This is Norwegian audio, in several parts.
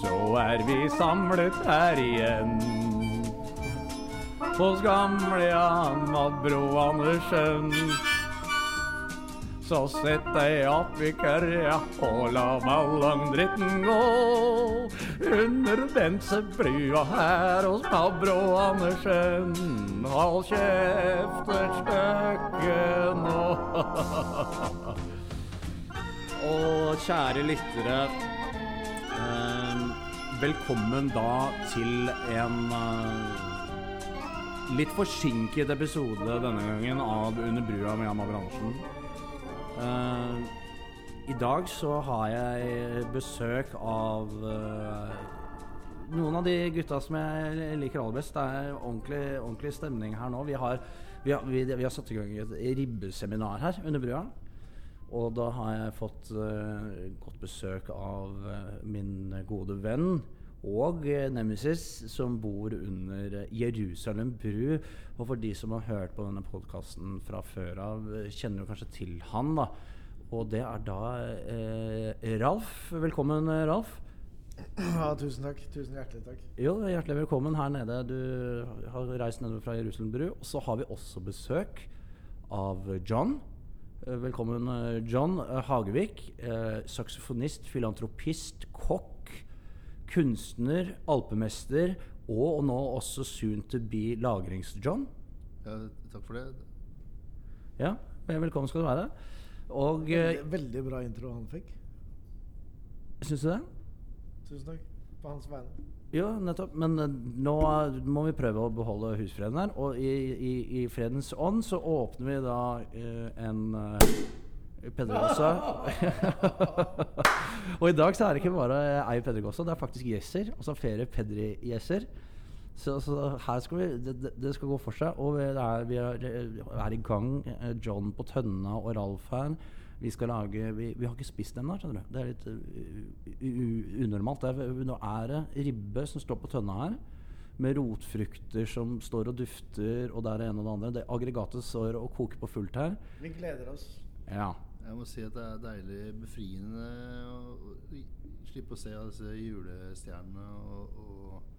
Så er vi samlet her igjen hos gamle Jan Madbro Andersen. Så sett deg oppi kørja og la ballongdritten gå. Under Bensebrua her hos Mabro Andersen. Hold kjeft et nå. Og kjære lyttere. Eh, velkommen da til en eh, litt forsinket episode denne gangen av Under brua med Jan Maver Andersen. Eh, I dag så har jeg besøk av eh, noen av de gutta som jeg liker aller best. Det er ordentlig, ordentlig stemning her nå. Vi har, vi, har, vi, vi har satt i gang et ribbeseminar her under brua. Og da har jeg fått uh, godt besøk av uh, min gode venn og nemesis som bor under Jerusalem bru. Og for de som har hørt på denne podkasten fra før av, kjenner jo kanskje til han, da. Og det er da Ralf. Velkommen, Ralf. Ja, tusen takk. Tusen hjertelig takk. Jo, hjertelig velkommen her nede. Du har reist nedover fra Jerusalem bru. Og så har vi også besøk av John. Velkommen, John Hagevik. Eh, saksofonist, filantropist, kokk, kunstner, alpemester og nå også soon to be lagrings-John. Ja, takk for det. Ja, velkommen skal du være. Og eh, Veldig, veldig bra intro han fikk. Syns du det? Tusen takk. På hans vegne. Jo, nettopp. Men eh, nå må vi prøve å beholde husfreden her. Og i, i, i fredens ånd så åpner vi da uh, en uh, Pedregosa. og i dag så er det ikke bare ei Pedregosa, det er faktisk gjesser. Altså flere Pedri-gjesser. Så, så, her skal vi det, det- skal gå for seg. Og vi er, vi er, er i gang. eh, John på tønna og Ralf her. Vi skal lage Vi, vi har ikke spist ennå, skjønner du. Det er litt uh, u- u- unormalt. Det er, nå er det ribbe som står på tønna her. Med rotfrukter som står og dufter, og det er det ene og det andre. Det Aggregatet står og koker på fullt her. Vi gleder oss. Ja. Jeg må si at det er deilig befriende å slippe å se alle disse julestjernene og, og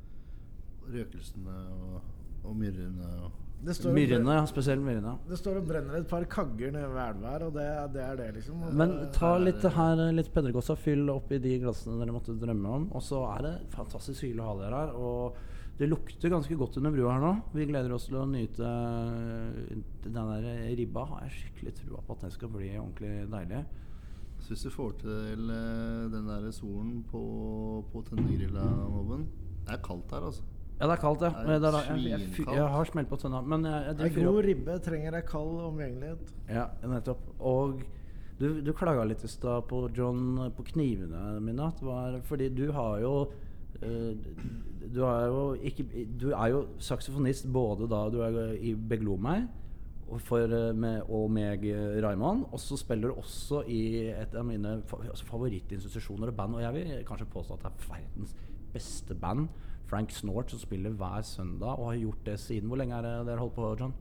røkelsene og, og myrrene. Og Det står, og Myrrene, ja, spesielt myrrene. det står og brenner et par kagger nede ved elva her, og det, det er det, liksom. Og Men ta litt her, litt Pedregosa, fyll opp i de glassene dere måtte drømme om. Og så er det fantastisk hyggelig å ha dere her. Og det lukter ganske godt under brua her nå. Vi gleder oss til å nyte øh, den der ribba. Har jeg skikkelig trua på at den skal bli ordentlig deilig. så hvis du får til eh, den der solen på, på tennegrilla, Mobben Det er kaldt her, altså. Ja, det er kaldt, ja. Det er jeg, jeg, jeg, jeg har smelt på tønna. Men jeg, jeg, jeg god ribbe trenger ei kald omgjengelighet. Ja, nettopp. Og du, du klaga litt i stad på John på knivene mine. Var, fordi du har jo eh, Du er jo ikke Du er jo saksofonist både da du er i Beglo meg for, eh, med, og meg, eh, Raymond. Og så spiller du også i et av mine altså favorittinstitusjoner og band. Og jeg vil kanskje påstå at det er verdens beste band. Frank Snort som spiller hver søndag og har gjort det siden. Hvor lenge er det dere holdt på, John?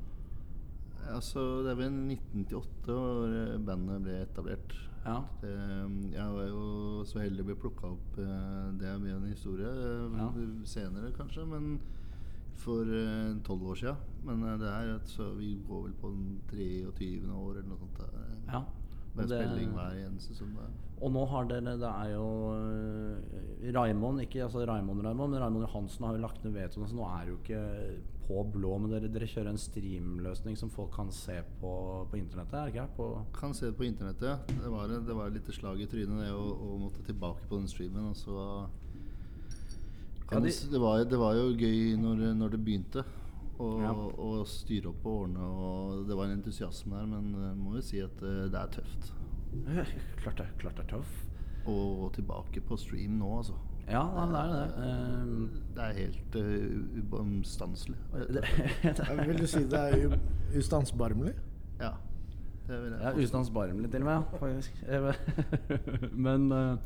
Altså, det er vel 1998 hvor eh, bandet ble etablert. Ja. Det, jeg var jo så heldig å bli plukka opp. eh, Det er mye en historie. eh, Ja. Senere, kanskje, men for tolv år siden. Men eh, det er at så vi går vel på den 23. år eller noe sånt. Der. Ja. Det- spilling hver eneste søndag. Og nå har dere Det er jo øh, Raimond, ikke altså Raimond Raimond, men Raimond Johansen har jo lagt ned vetoen. Så nå er det jo ikke på blå, men dere, dere kjører en streamløsning som folk kan se på på internettet? er det ikke? På, Kan se det på internettet. Det var, det var et lite slag i trynet det å, å måtte tilbake på den streamen. Og så Ja, de- det, var, det var jo gøy når, når det begynte. Å Ja. å styre opp og ordne. Og det var en entusiasme der, men må jo si at eh, det er tøft. Klart, det, klart det er tøff. Og tilbake på stream nå, altså. Ja, det er det. Ehm, Det er helt uh, uomstanselig. Vil du si det er ustansbarmelig? Ja. Det vil jeg Ja, ustansbarmelig til og med, ja, faktisk. Eh, Men uh,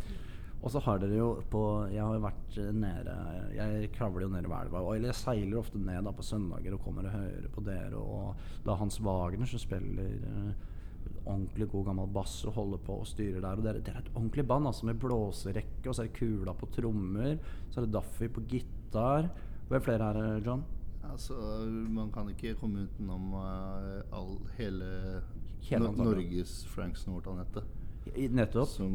Og så har dere jo på Jeg har jo vært eh, nede Jeg kravler jo nedover elva. Eller jeg seiler ofte ned da på søndager og kommer og hører på dere. Og er Hans Wagner som spiller eh, ordentlig god gammel bass og holder på og styrer der. Og det er, det er et ordentlig band altså med blåserekke, og så er det Kula på trommer. Så er det Daffy på gitar. Hvem flere er det, John? Altså, man kan ikke komme utenom uh, all, hele, Hele. Norges Frank Snort-Anette. Nettopp. Som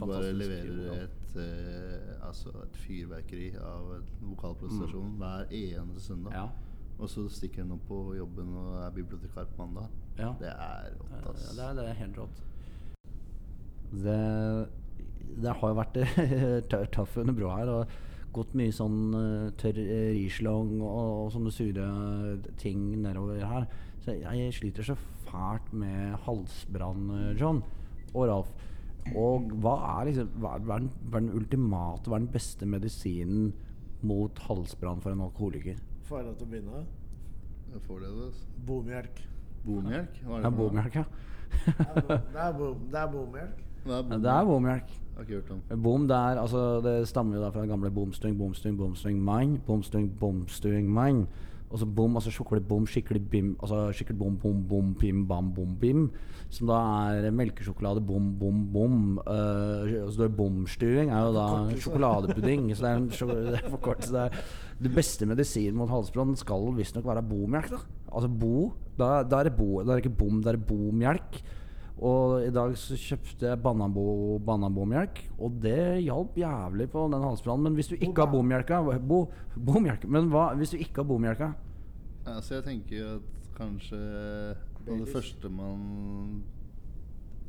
bare leverer et, uh, altså et fyrverkeri av en vokalprestasjon hver eneste søndag. Mm. Ja. Og så stikker hun opp på jobben og er bibliotekar på mandag. Ja. Det er rått, Ja, ass. det, er, det er helt rått. Det, det har jo vært tø- tøff under broa her. Og gått mye sånn eh, tørr eh, Rislong og, og sånne sure ting nedover her. Så jeg, jeg sliter så fælt med halsbrann, eh, John og Ralf. Og hva er liksom hva er, hva er, den, hva er den ultimate, hva er den beste medisinen mot halsbrann for en alkoholiker? Får jeg lov til å begynne? Jeg får det, altså. Bommelk. Bommelk? Hva Det er for ja. Det er bom- det er bommelk. Hva er Det er. Bom altså Det stammer jo da fra den gamle bomstuing, bomstuing, bomstuing, mann. Bomstuing, bomstuing, mann. Og så bom, altså skikkelig bom, skikkelig bim, altså skikkelig bom, bom, bom, bim, bam, bom, bim. Som da er melkesjokolade, bom, bom, bom. Uh, og så er bomstuing er jo da sjokoladepudding. så det er en det er forkortelse. Det, er, det beste medisinen mot halsbrann skal visstnok være bomelk. da Altså bo. Da, da er det bo, da er det ikke bom, da er det bomjelk. Og i dag så kjøpte jeg Bananbo, Bananbo-melk, og det hjalp jævlig på den halsbrannen. Men hvis du ikke har bomjelka bo, Bomjelk, Men hva hvis du ikke har bomjelka? Altså, jeg tenker jo at kanskje noe av det første man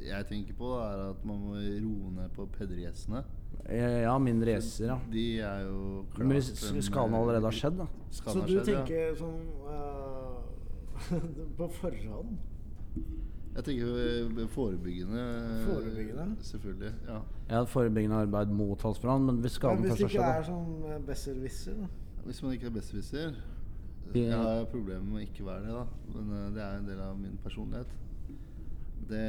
jeg tenker på, er at man må roe ned på pedriesene. Eh, Ja, mindre gjesser, ja. De er jo klart Men hvis skaden allerede har skjedd, da? Så du skjedd, ja. tenker sånn eh, På forhånd? Jeg tenker eh, forebyggende. Forebyggende? Selvfølgelig. ja ja forebyggende arbeid mot halsbrann, men hvis Men skjedd hvis det ikke er sånn eh, besserwisser, da? Hvis man ikke er besserwisser Jeg har problemer med å ikke være det, da. Men eh, det er en del av min personlighet. Det,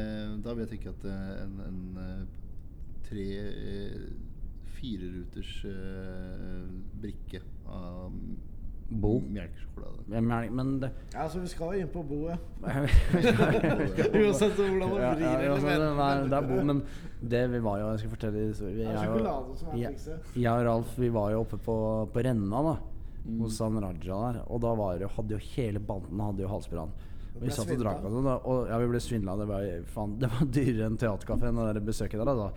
da vil jeg tenke at eh, en, en eh, tre eh, Fireruters brikke av Bo? melkesjokolade. Jeg Men det Ja, så vi skal jo inn på boet. Uansett hvordan man vrir ja, ja, det, er, det er bo, men det vi var jo Jeg skal fortelle vi Det er sjokolade som er jeg- trikset. Jeg og Ralf vi var jo oppe på, på Renna da Mm. hos han Raja der. Og da var det, hadde jo hele banden hadde jo halsbrann. Vi satt og drakk og sånn. Og ja, vi ble svindla. Det var, faen, det var dyrere enn teaterkafeen, det der besøket der. Da.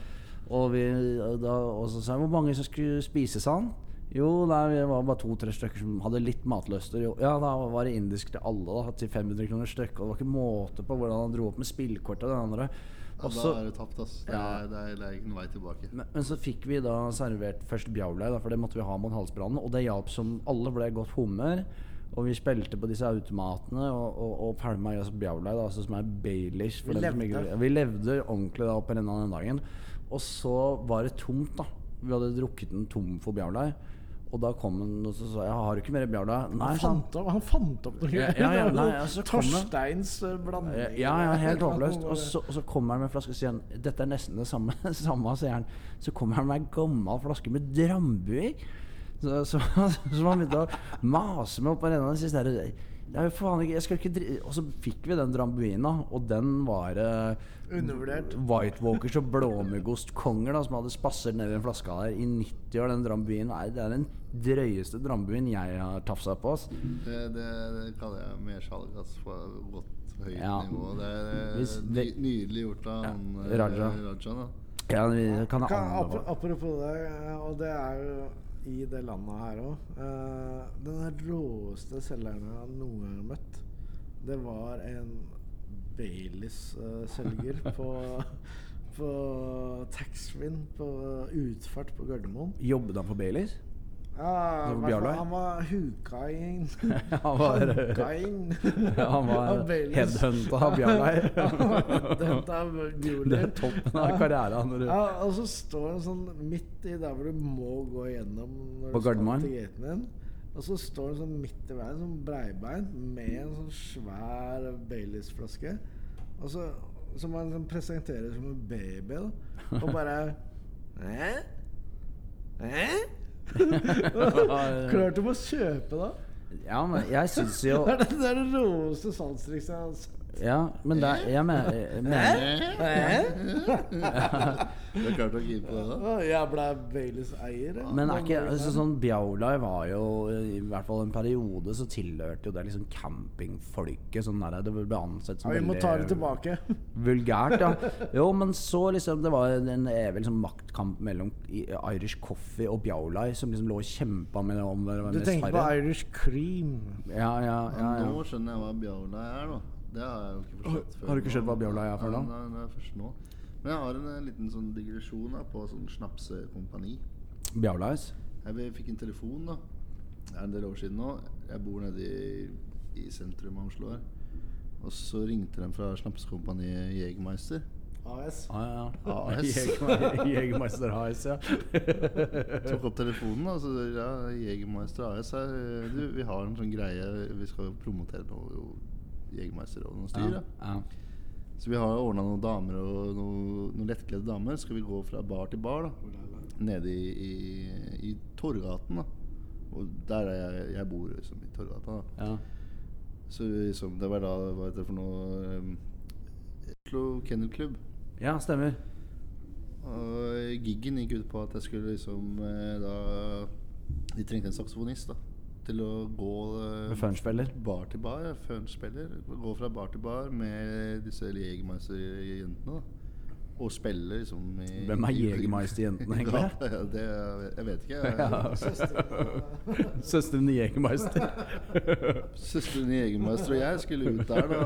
Og, vi, da, og så sa jeg hvor mange som skulle spise, sa han. Jo, nei, vi var bare to-tre stykker som hadde litt matlyster. Ja, da var det indisk til alle, da, til 500 kroner stykket. Det var ikke måte på hvordan han dro opp med spillkortet. og det andre. Ja, da er det tapt, ass. Det, Ja. er, det, er, det er ingen vei tilbake. men, men så fikk vi da servert først bjaulei, for det måtte vi ha mot halsbrannen. Og det hjalp som alle ble i godt humør. Og vi spilte på disse automatene og, og, og pælma i oss bjaulei, altså som er Baileys. Vi levde. ikke- Vi levde ordentlig da på renna den dagen. Og så var det tomt, da. Vi hadde drukket den tom for Bjarlai. Og da kom han og så sa jeg, 'Har du ikke mer Bjarlai Nei, Han fant opp, han fant opp noe Ja, greier. ja, ja, altså, Torsteins eh, blanding. Ja, ja, helt håpløst. Og så, og så kommer han med en flaske og sier han, Dette er nesten det samme, samme sier han. Så kommer han med en gammel flaske med Drambu i. Så, så, så man begynte å mase med opp på renna. Jo faen ikke jeg skal ikke dri Og så fikk vi den Drambuina. Og den var eh, Undervurdert. White Walkers og blåmuggostkonger da, som hadde spasset ned i en flaske der i 90 år. Den Drambuien er, det er den drøyeste Drambuien jeg har tafsa på. ass. Det, det, det kaller jeg mersalg altså, på godt høyt Ja. nivå. Det er Hvis, det, ny, nydelig gjort av Ja, han eh, Raja. Raja da. Ja, vi kan Kan, apropos det, eh, og det er jo i det landet her òg Den råeste selgeren jeg noen gang har møtt, det var en Baileys-selger på, på taxfree på utfart på Gardermoen. Jobbet han for Baileys? Ja, var han var huka inn. Han var, Hanka inn. ja, han var headhunta av Bjarlai. Det er toppen av karrieren. Du, Ja, og så står han sånn midt i der hvor du må gå gjennom når På du Gardermoen? til gaten din. Og så står han sånn midt i veien, sånn breibeint, med en sånn svær Baileys-flaske. Og så Som han sånn presenterer som en baby. Da. Og bare Hæ? Hæ? Klart du må kjøpe, da. Ja, men jeg syns jo Det er den råeste salgstrikset jeg har. Ja, men det er, jeg mener, mener Du har klart å gi på det, da? Jeg ble Baileys eier. Men er ikke altså, sånn Bjaulai var jo I hvert fall en periode så tilhørte jo det liksom campingfolket. Sånn der, det ble ansett som ja, Vi må ta det tilbake. vulgært, ja. Jo, men så liksom Det var en evig liksom, maktkamp mellom Irish Coffee og Bjaulai, som liksom lå og kjempa med om Du tenker på. Irish cream. Ja, ja, ja, ja. Nå skjønner jeg hva Bjaulai er, da. Det har jeg jo ikke forstått før. Har du ikke skjønt hva bjaula er for noe? Nei, nei, først nå. Men jeg har en, en liten sånn digresjon da, på sånn snapsekompani. Bjaulais. Jeg fikk en telefon da Det er en del år siden nå. Jeg bor nede i, i sentrum av Oslo her. Og så ringte de fra snapsekompaniet Jegermeister. AS. Ah, ja, ja. AS. Jegermeister AS, ja. Tok opp telefonen og så ja, Jegermeister AS her. eh, Du, vi har en sånn greie Vi skal promotere noe Jegermeister og noe styr. ja. ja. Så vi har ordna noen damer og noen, noen lettkledde damer. Skal vi gå fra bar til bar da nede i, i, i Torgaten. da Og der er jeg, jeg bor liksom i Torgata. da ja. Så liksom, det var da Hva heter det for noe um, Oslo Kennel Club. ja, stemmer. Og giggen gikk ut på at jeg skulle liksom eh, da De trengte en saksofonist da til å gå eh, Med bar til bar. ja, Funspiller. Gå fra bar til bar med disse Jegermeister-jentene. Og spille liksom i Hvem er i- Jegermeister-jentene, egentlig? Ja, det, jeg vet ikke. Jeg, Ja. Søsteren Jegermeister. Søsteren Jegermeister og jeg skulle ut der da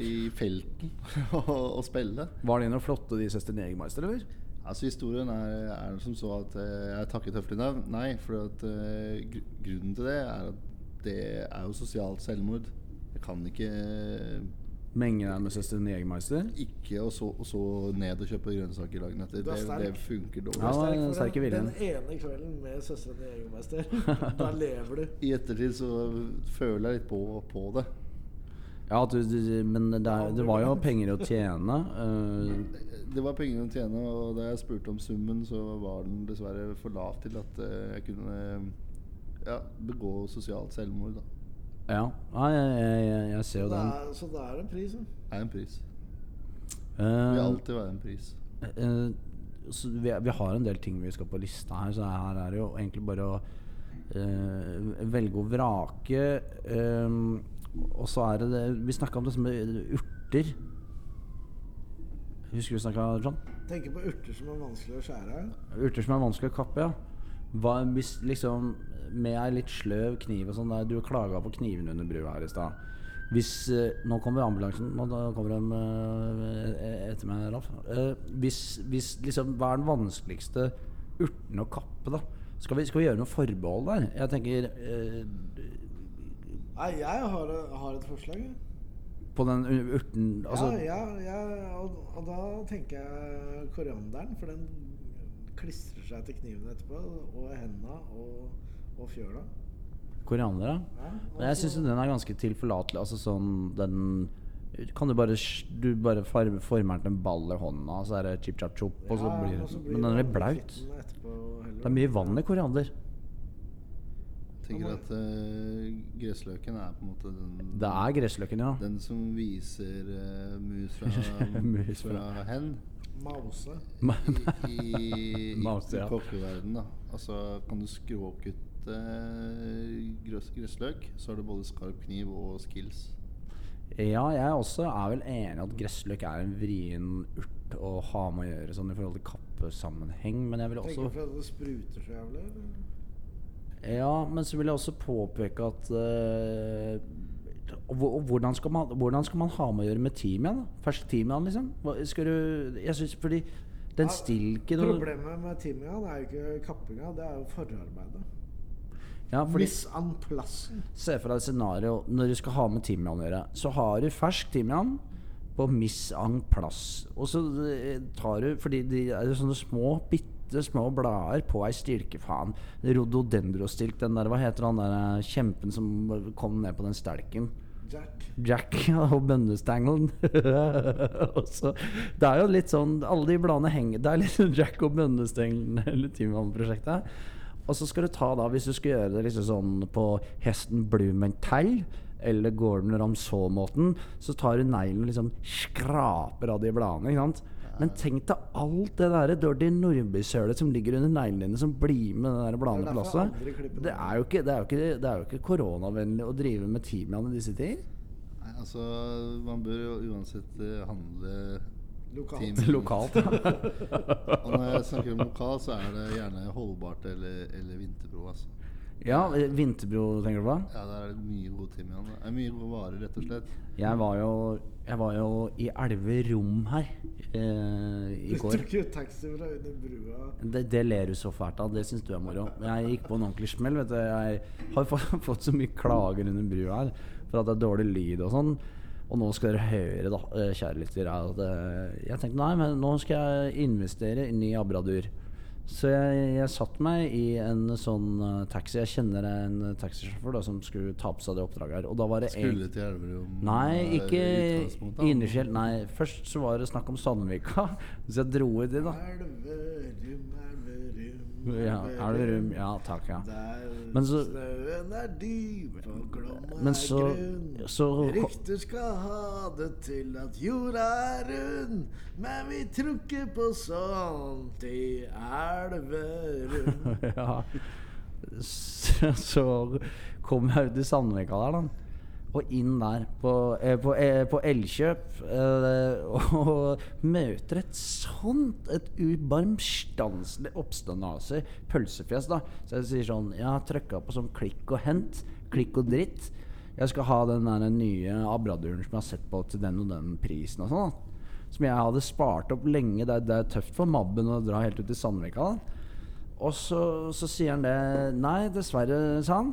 i felten og, og spille. Var de noe flotte, de søstrene Jegermeister, eller? Altså Historien er, er som så at eh, jeg takket høflig nei. Nei, for at eh, gr grunnen til det er at det er jo sosialt selvmord. Jeg kan ikke Menge deg med søstrene Jegermeister? ikke og så, og så ned og kjøpe grønnsaker dagen etter. Er Det, det funker dårlig. Ja, Sterk den for den, den ene kvelden med søstrene Jegermeister. Da lever du. I ettertid så føler jeg litt på, på det. Ja, at du, du, men det, er, det var jo penger å tjene. Uh, Det var penger å tjene, og da jeg spurte om summen, så var den dessverre for lav til at eh, jeg kunne eh, ja, begå sosialt selvmord. Da. ja, ja jeg, jeg, jeg, ser jo den. er, så det er en pris. Det er en pris. Det Eh, vil alltid være en pris. Uh, så vi, vi har en del ting vi skal på lista her, så her er det jo egentlig bare å eh, velge og vrake. eh, og så er det det Vi snakka om det som urter. Husker du snakka John? Tenker på urter som er vanskelig å skjære. Urter som er vanskelig å kappe, ja. Hva hvis liksom med ei litt sløv kniv og sånn der Du klaga på kniven under brua her i stad. Hvis eh, Nå kommer ambulansen. Nå kommer de eh, etter meg, Ralf. Eh, hvis, hvis liksom Hva er den vanskeligste urten å kappe, da? Skal vi, skal vi gjøre noe forbehold der? Jeg tenker Nei, jeg har, har et forslag. på den urten Altså ja, ja, ja og, og da tenker jeg korianderen, for den klistrer seg til kniven etterpå. Og hendene og, og fjøla. koriander, ja. Ja, Men jeg syns den er ganske tilforlatelig. Altså sånn den Kan du bare Du bare farme, former den til en ball i hånda, så er det chip chap chop, og så blir så Men den er litt blaut. Det er mye vann i koriander. Tenker at uh, gressløken er på en måte den, Det er gressløken, ja. den som viser uh, mus fra, Mus fra- fra hen Mause. i, i, Mouse, ja. i kokkeverden. Da. Altså, kan du skråkutte gress, gressløk, så har du både skarp kniv og skills. Ja, jeg også er vel enig i at gressløk er en vrien urt å ha med å gjøre sånn i forhold til kappesammenheng, men jeg vil også Tenker du at det spruter så jævlig? eller? Ja, men så vil jeg også påpeke at og hvordan, skal man, hvordan skal man ha med å gjøre med timian? da? Fersk timian, liksom? Hva, skal du Jeg synes, fordi den Ja, stilken Problemet med timian er jo ikke kappinga, det er jo forarbeidet. ja, fordi, an. Se for deg et scenario når du skal ha med timian å gjøre. Så har du fersk timian på Miss en plass. Og så eh, tar du Fordi de er jo sånne små, bitte små blader på ei stilke, faen. Rododendrostilk, den der Hva heter han der eh, kjempen som kom ned på den stelken? Jack. Jack og bønnestangelen. Det er jo litt sånn Alle de bladene henger Det er litt sånn Jack og bønnestangelen eller Timemann-prosjektet. Og så skal du ta da, hvis du skal gjøre det liksom sånn på hesten Blumenthal eller Gordon Ramsaw-måten, så tar du neglen og liksom skraper av de bladene. ikke sant? Men tenk deg alt det der Dirty Nordby-sølet som ligger under neglene dine, som blir med den der bladene Det er på lasset. Det er jo ikke, det er jo ikke, det er jo ikke koronavennlig å drive med Timian i disse tider. Nei, altså, man bør jo uansett eh, handle Lokalt. Lokalt. Og når jeg snakker om lokal, så er det gjerne holdbart eller, eller vinterbro. Altså. Ja, Vinterbro, tenker du på? Ja, Der er det mye god timian. Det er mye gode varer, rett og slett. Jeg var jo, jeg var jo i Elverum her eh, i Du går. tok jo taxi fra under brua. Det, det ler du så fælt av. Det syns du er moro. Jeg gikk på en ordentlig smell. Vet du. Jeg har fått, fått så mye klager under brua her for at det er dårlig lyd og sånn. Og nå skal dere høre, da, eh, kjære lyttere, at eh, jeg tenkte nei, men nå skal jeg investere inn i Abradur. Så jeg, jeg satt meg i en sånn eh, taxi. Jeg kjenner en taxisjåfør da, som skulle ta på seg det oppdraget her. Og da var det Skulle til Elverum Nei, eh, ikke innerskjell. Nei, først så var det snakk om Sandvika. Så jeg dro ut det, da. Elverum, Elverum, Ja, Elverum. Ja, takk, ja. Men så- snøen er dyp og glomma er så, grønn. så Rykter skal ha det til at jorda er rund, men vi tror ikke på sånt i Elverum. ja. Så, så kom jeg ut i Sandvika der, da. Og inn der på, eh, på, eh, på Elkjøp. Eh, og møter et sånt Et ubarmstanselig oppstandasig pølsefjes. da Så jeg sier sånn Jeg har trykka på sånn klikk og hent. Klikk og dritt. Jeg skal ha den der nye Abraduren som jeg har sett på til den og den prisen og sånn. Som jeg hadde spart opp lenge. Det det er tøft for Mabben å dra helt ut til Sandvika. da og så, så sier han det Nei, dessverre, sa han.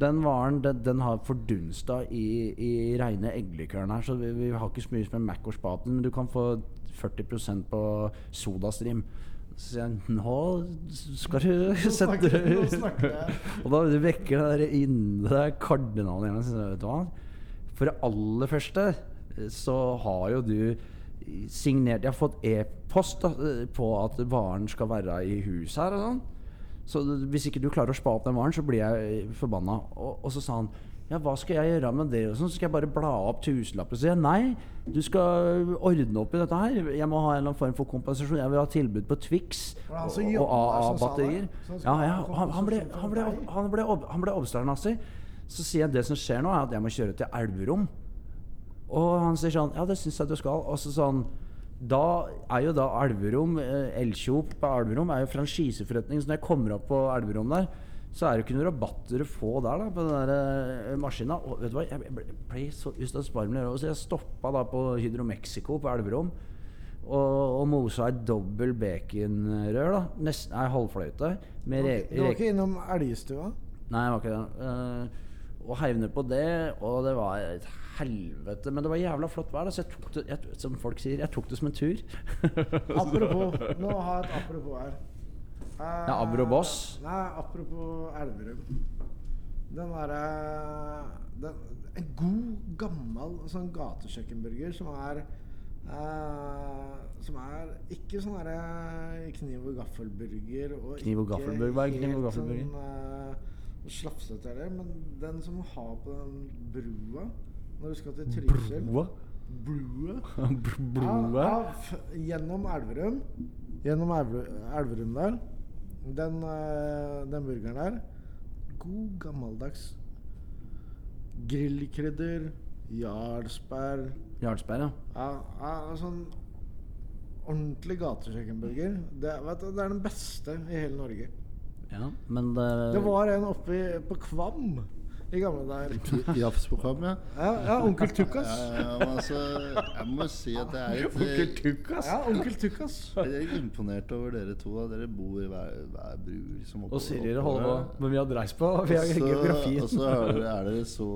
Den varen den, den har fordunsta i, i reine eggelikøren her, så vi, vi har ikke så mye som en Mac og Spaten, men du kan få 40% på Sodastream. Så sier jeg Nå skal du sette. Og da vekker det der inne kardinalen igjen. så Vet du hva? For det aller første så har jo du signert Jeg har fått e-post på at varen skal være i hus her og sånn. Så hvis ikke du klarer å spa opp den varen, så blir jeg forbanna. Og, og så sa han ja, hva skal jeg gjøre med det? Og sånn, så skal jeg bare bla opp tusenlapper. Så jeg nei, du skal ordne opp i dette her. Jeg må ha en eller annen form for kompensasjon. Jeg vil ha tilbud på Twix og, og AA-batterier. Ja, ja, han, han ble, han ble, han ble, han ble oppstartnazi. Så sier jeg det som skjer nå, er at jeg må kjøre til Elverum. Og han sier sånn Ja, det syns jeg du skal. Og så sånn Da er jo da Elverum eh, Elkjop på Elverum er jo franchiseforretning. Så når jeg kommer opp på Elverum der, så er det ikke noen rabatter å få der da på den der eh, maskina. Og vet du hva, jeg ble, så ustansvarmelig. Så jeg stoppa da på Hydro Mexico på Elverum. Og, og mosa et dobbel baconrør, da. Nesten ei halvfløyte. Du var ikke innom Elgstua? Nei, jeg var ikke det. Uh, og heiv ned på det, og det var et helvete. Men det var jævla flott vær, så jeg tok det jeg, som folk sier, jeg tok det som en tur. Apropos, nå har jeg et apropos her. Eh, Ja, Abroboss? Nei, apropos Elverum. Den derre En god, gammel sånn gatekjøkkenburger som er eh, Som er ikke sånn derre kniv og gaffelburger. Og Kniv og gaffelburger, hva er kniv og gaffelburger? Sånn, uh, slafsete heller, men den som har på den brua når du skal til Trysil. Broa? Broa? Broa? Ja, gjennom Elverum. Gjennom Elverum der. Den, eh, den burgeren der. God gammeldags grillkrydder, jarlsberg Jarlsberg, ja. ja, ja, sånn ordentlig gatekjøkkenburger. Det, vet du, det er den beste i hele Norge. ja. Men det, Det var en oppe på Kvam i gamle dager. På ja. Ja, onkel Tukkas. Ja, ja, altså, jeg må si at det er Onkel litt, Tukkas! Ja, onkel Tukkas. jeg er imponert over dere to. da. Dere bor i hver, hver bru. Liksom, Og Siri og oppover. Holme. Men vi har dreist på. Vi har Og geografien. Og så er dere, er dere så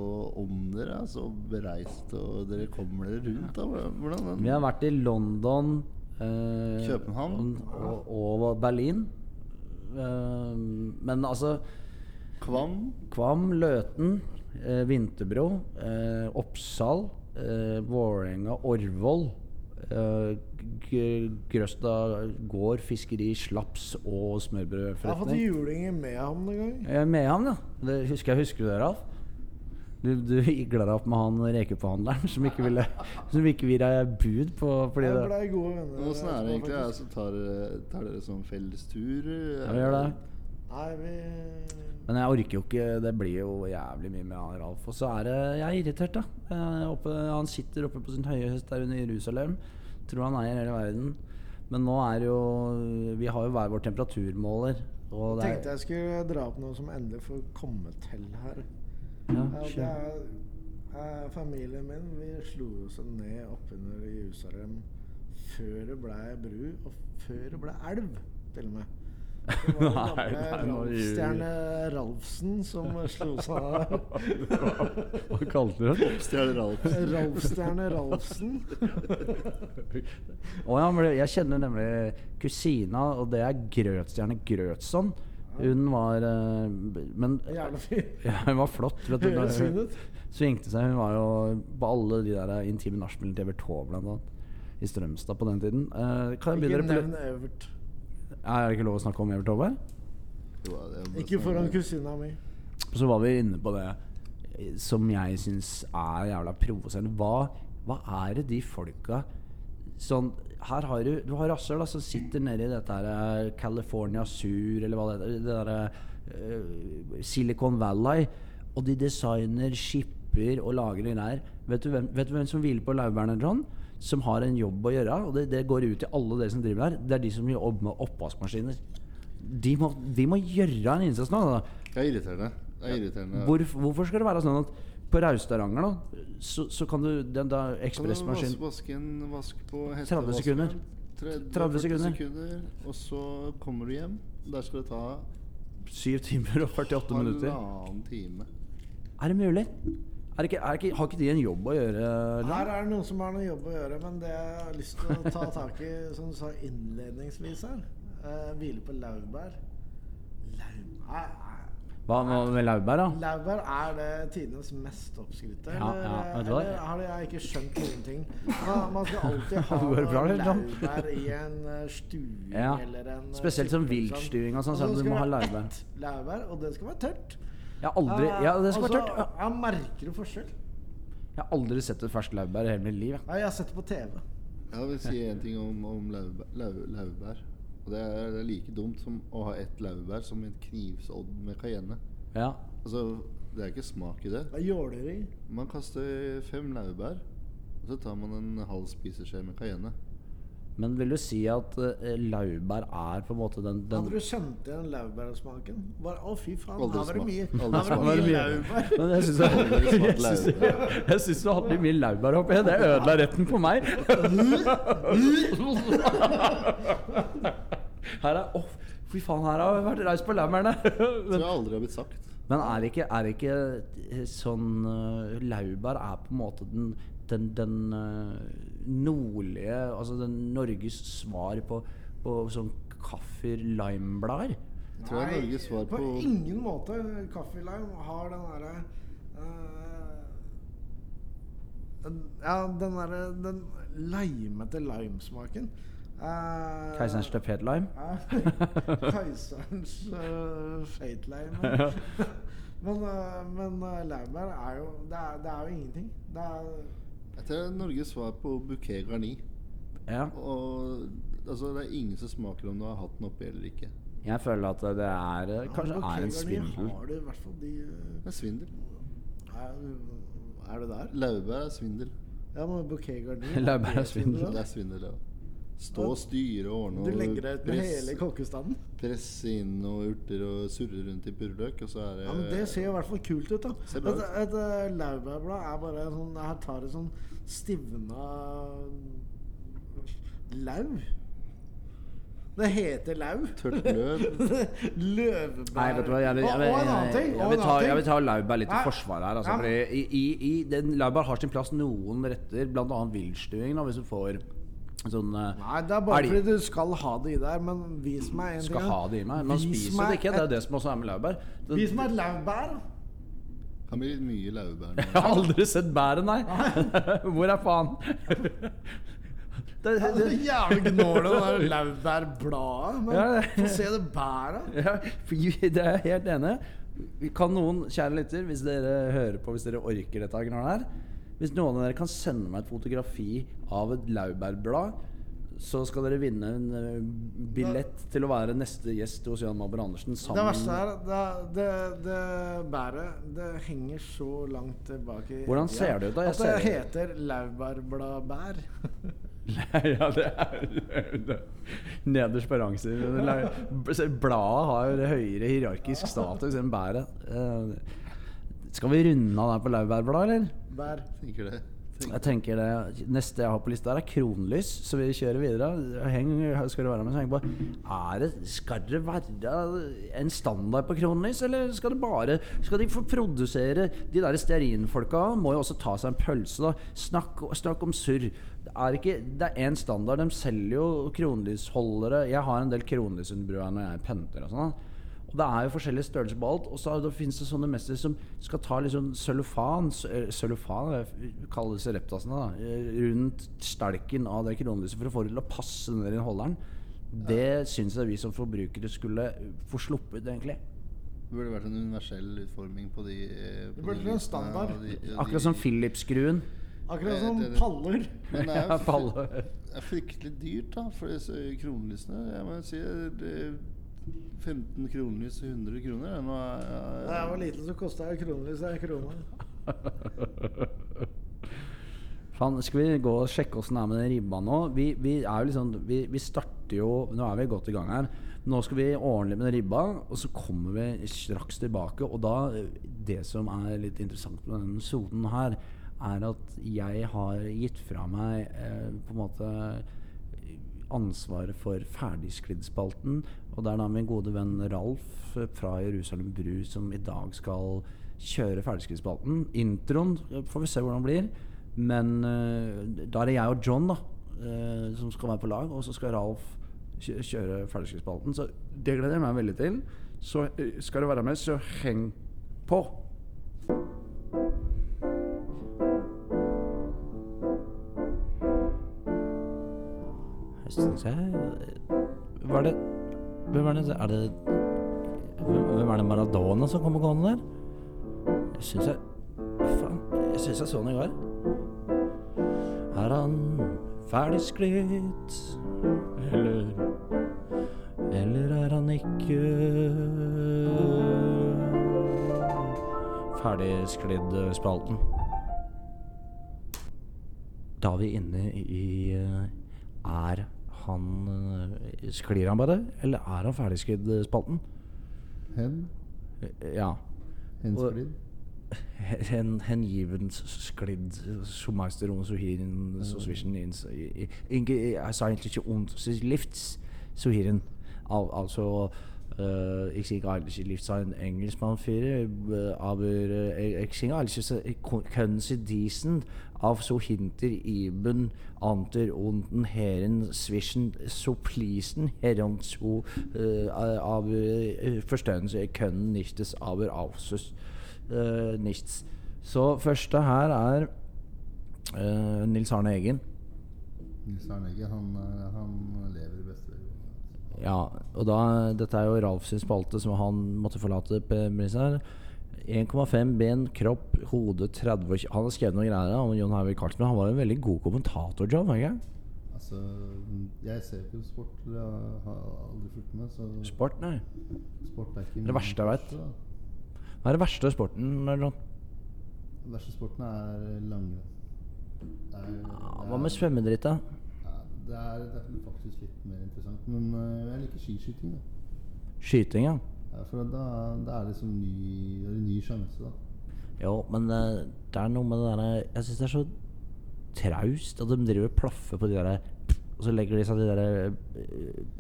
om dere, så bereist, og dere kommer dere rundt. da. Hvordan den? Vi har vært i London, eh, København. og, og Berlin. Eh, men altså Kvam? Kvam, Løten eh, Vinterbro, eh, Oppsal, eh, Vålerenga, Orvoll. Eh, Grøsta gård, fiskeri, slaps og Jeg har fått smørbrødforretning. juling i Mehamn en gang. Eh, Mehamn, ja. Det husker jeg. Husker du det, Ralf? Du, du igla deg opp med han rekeforhandleren som ikke ville Som ikke ville gi deg bud på fordi Jeg det gode venner. Åssen er det egentlig? Altså, tar, dere- tar dere sånn fellestur? Ja, vi gjør det. Nei, vi Men jeg orker jo ikke Det blir jo jævlig mye med Ralf. Og så er det Jeg er irritert, da. Oppe, han sitter oppe på sin høye hest der under Jerusalem. Tror han eier hele verden. Men nå er jo Vi har jo hver vår temperaturmåler. Og det tenkte er, jeg skulle dra opp noe som endelig får komme til her. ja, det skjønner. er, eh, familien min Vi slo oss ned oppunder Jerusalem før det ble bru, og før det ble elv, til og med. Det var den gamle. Ralf-stjerne Ralfsen som slo seg av. Hva kalte du den? Ralfstjerne Ralfsen Ralf-stjerne Ralfsen. oh, ja, men jeg kjenner nemlig kusina, og det er Grøtstjerne Grøtson. Hun var eh, Men Jævla ja, hun var flott. Vet du, ut. Svingte seg. Hun var jo på alle de der intime nachspielene til Evert Taube, blant annet. I Strømstad på den tiden. Uh, kan jeg Ikke nevn Evert. Er det ikke lov å snakke om Evert er bare Ikke foran kusina mi. Så var vi inne på det som jeg syns er jævla provoserende. Hva, hva er det de folka Sånn Her har du Du har rasshøl som sitter nede i dette her eh, California Sur, eller hva det heter. Det derre uh, Silicon Valley. Og de designer, shipper og lager greier. Vet du hvem, vet du hvem som hviler på laurbærene, John? Som har en jobb å gjøre. Og det, det går ut til alle dere som driver der. Det er de som jobber med oppvaskmaskiner. De må, de må gjøre en innsats nå. Da. Det er irriterende. Det er irriterende. Hvor, hvorfor skal det være sånn at på Raustaranger, da, så, så kan du den da ekspressmaskinen ekspressmaskin vaske, vaske en vask på 30 sekunder. 30, 30 sekunder. sekunder. Og så kommer du hjem. Der skal det ta 7 timer og 48 minutter. halvannen time. Er det mulig? Er ikke, er ikke, har ikke de en jobb å gjøre? Eller? Her er det noen som har noen jobb å gjøre, men det jeg har lyst til å ta tak i, som du sa innledningsvis her eh, Hvile på laurbær. Laurbær Hva med laurbær, da? laurbær er det tidenes mest oppskrytte? Ja, eller, ja, hva? eller har jeg ikke skjønt noen ting? Man, man skal alltid ha laurbær i en eh, stuing Ja. eller en eh, Spesielt som viltstuing og sånn, så du må ha laurbær. laurbær, og det skal være tørt. Jeg har aldri Ja, det skal være Eh, tørt. Ja. altså, Jeg merker jo forskjell? Jeg har aldri sett et ferskt laurbær i hele mitt liv. jeg. Nei, jeg har sett det på TV. Jeg vil si en ting om, om laurbær, lau, laurbær. Og det er, det er like dumt som å ha ett laurbær som en knivsodd med cayenne. Ja. Altså, det er ikke smak i det. Hva gjør dere? Man kaster fem laurbær, og så tar man en halv spiseskje med cayenne. Men vil du si at uh, laurbær er på en måte den, den Hadde du kjent igjen laurbærsmaken? Å, oh, fy faen, her var det mye, mye laurbær. Men jeg syns du hadde litt mye laurbær oppi. Det ødela retten for meg. Her er oh, fy faen, her har jeg vært raus på laurbærene. Tror jeg aldri har blitt sagt. Men er det ikke, er det ikke eh, sånn uh, Laurbær er på en måte den, den, den eh, nordlige Altså den Norges svar på, på sånn kaffer-lime-blader. Nei, svar på på ingen måte. Coffee Lime har den derre uh, Ja, den derre Den limete limesmaken. Uh, Keiserens tapet-lime? Keiserens uh, fatelime. men uh, men uh, er jo det er, det er jo ingenting. Det er Jeg tror det er Norges svar på bouquet garni. Ja. Og altså, det er ingen som smaker om du har hatt den oppi eller ikke. Jeg føler at det er ja, Kanskje er en svindel. Har du i hvert fall de Det er svindel. Er, er det der? Laurbær er svindel. Ja, men Bouquet Garni Laurbær er svindel. Det er svindel, ja. Stå og styre og ordne Du og legger deg ut med press- hele kokkestanden? presse inn noen urter og surre rundt i purreløk, og så er det Ja, men Det ser i hvert fall kult ut. da Et, Et, ut. et eh, laurbærblad er bare sånn Her tar det sånn stivna lau. Det heter lau. Tørt løv. Løvbær Nei, vet du hva, jeg jeg, jeg jeg vil, ta, jeg vil ta laurbær litt i forsvar her. Altså, Ja, i, i, i den Laurbær har sin plass noen retter, bl.a. villstuing, da, hvis du får sånn eh, Nei, det er bare Elg. fordi du skal ha det i deg, Men vis meg en skal ting. ha det i meg. Man Vis spiser meg det ikke. Det er det som også er med laurbær. Vis meg et laurbær. Kan bli mye laurbær. Jeg har aldri sett bæret, nei. Hvor er faen? Det, Det det, er jævlig gnåle, det der laurbærbladet. Men Ja, få se det bæret. ja, det er jeg helt enig. Kan noen, kjære lytter, hvis dere hører på, hvis dere orker dette her Hvis noen av dere kan sende meg et fotografi av et laurbærblad, så skal dere vinne en eh, billett til å være neste gjest hos Jan Mabber Andersen Det verste er det, det, det bæret Det henger så langt tilbake Hvordan ser ja. det ut da? Jeg At det ser- heter laurbærbladbær. ja, det er det. Nederst på rangstigen. Bladet har høyere hierarkisk status enn bæret. Eh, Skal vi runde av der på laurbærblad, eller? Bær. Tenker det. Jeg tenker det Neste jeg har på lista, er kronlys, så vi kjører videre. Heng, skal du være med, så heng på. Er det, skal det være en standard på kronlys, eller skal det bare Skal de få produsere De der stearinfolka må jo også ta seg en pølse, da. Snakk, snakk om surr. Det er ikke Det er én standard. De selger jo kronlysholdere. Jeg har en del kronlysunderbrua når jeg penter og sånn. Og det er jo forskjellige størrelser på alt. Og så det- finnes det sånne mestere som skal ta litt sånn cellofan eh, Cellofan eh, kalles reptasene, da. eh, Rundt stelken av det kronelyset for å få det til å passe ned i holderen. Det syns jeg vi som forbrukere skulle få sluppet, egentlig. Det burde vært en universell utforming på de på Det burde vært en standard. de- de- Akkurat som Philips-skruen. Akkurat som det- det- paller. Men det er, Ja, det er fryktelig dyrt, da, for disse kronelysene. Jeg må si det, 15 kronelys og 100 kroner. Nå er jeg, Det jeg var liten, så kosta jeg kronelys. Det krone. Fan, skal vi gå og sjekke åssen det er med den ribba nå? Vi, vi er jo liksom vi, vi starter jo Nå er vi godt i gang her. Nå skal vi ordne litt med den ribba, og så kommer vi straks tilbake. Og da Det som er litt interessant med denne sonen her, er at jeg har gitt fra meg eh, på en måte ansvaret for Ferdigsklidd-spalten. Og det er da min gode venn Ralf fra Jerusalem Bru som i dag skal kjøre Ferdigsklidd-spalten. Introen eh, får vi se hvordan det blir. Men uh, da er det jeg og John da uh, som skal være på lag, og så skal Ralf kjøre Ferdigsklidd-spalten. Så det gleder jeg meg veldig til. Så uh, skal du være med, så heng på. Hva er det Hvem er det Er det Hvem er det Maradona som kommer gående der? Jeg syns jeg Faen, jeg syns jeg så han i går. Er han ferdig sklidd, eller Eller er han ikke ferdig sklidd-spalten? Da er vi inne i eh, Er han eh, Sklir han bare, eller er han ferdigsklidd-spalten? Hen? Ja. Hensklidd? Hen, hengivens sklidd som Meister und so hier in so zwischen ins Inge jeg sa egentlig ikke und so lifts so hier in Al, eh, ikke singe eigentlich Lifts ein Engelskmannführer äh, aber jeg sier eigentlich so können Sie diesen av so hinter iben anter unten Herren zwischen so pleasen Herren zu äh, aber verstehen Sie können nicht das aber außer eh, nichts. Så første her er eh, Nils Arne Eggen. Nils Arne Eggen, han, han lever i beste velgående. Ja, og da, dette er jo Ralf sin spalte som han måtte forlate. premissen her. 1,5 ben, kropp, hode, 30 år, Han har skrevet noen greier om John Harvey Carlsen. Han var jo en veldig god kommentator, John. Ikke? Altså, jeg ser ikke på sport, jeg har aldri fulgt med, så Sport, nei. sport er ikke Det verste jeg vet. Hva er det verste sporten, John? Den verste sporten er langrenn. Det Hva med svømmedritt, da? Det, er, det er faktisk litt mer interessant. Men øh, jeg liker skiskyting. Da. Skyting, ja. Ja, for da, da er det liksom ny, det er en ny sjanse, da. Jo, men eh, det er noe med det derre Jeg syns det er så traust at de driver og plaffer på de derre Og så legger de seg de der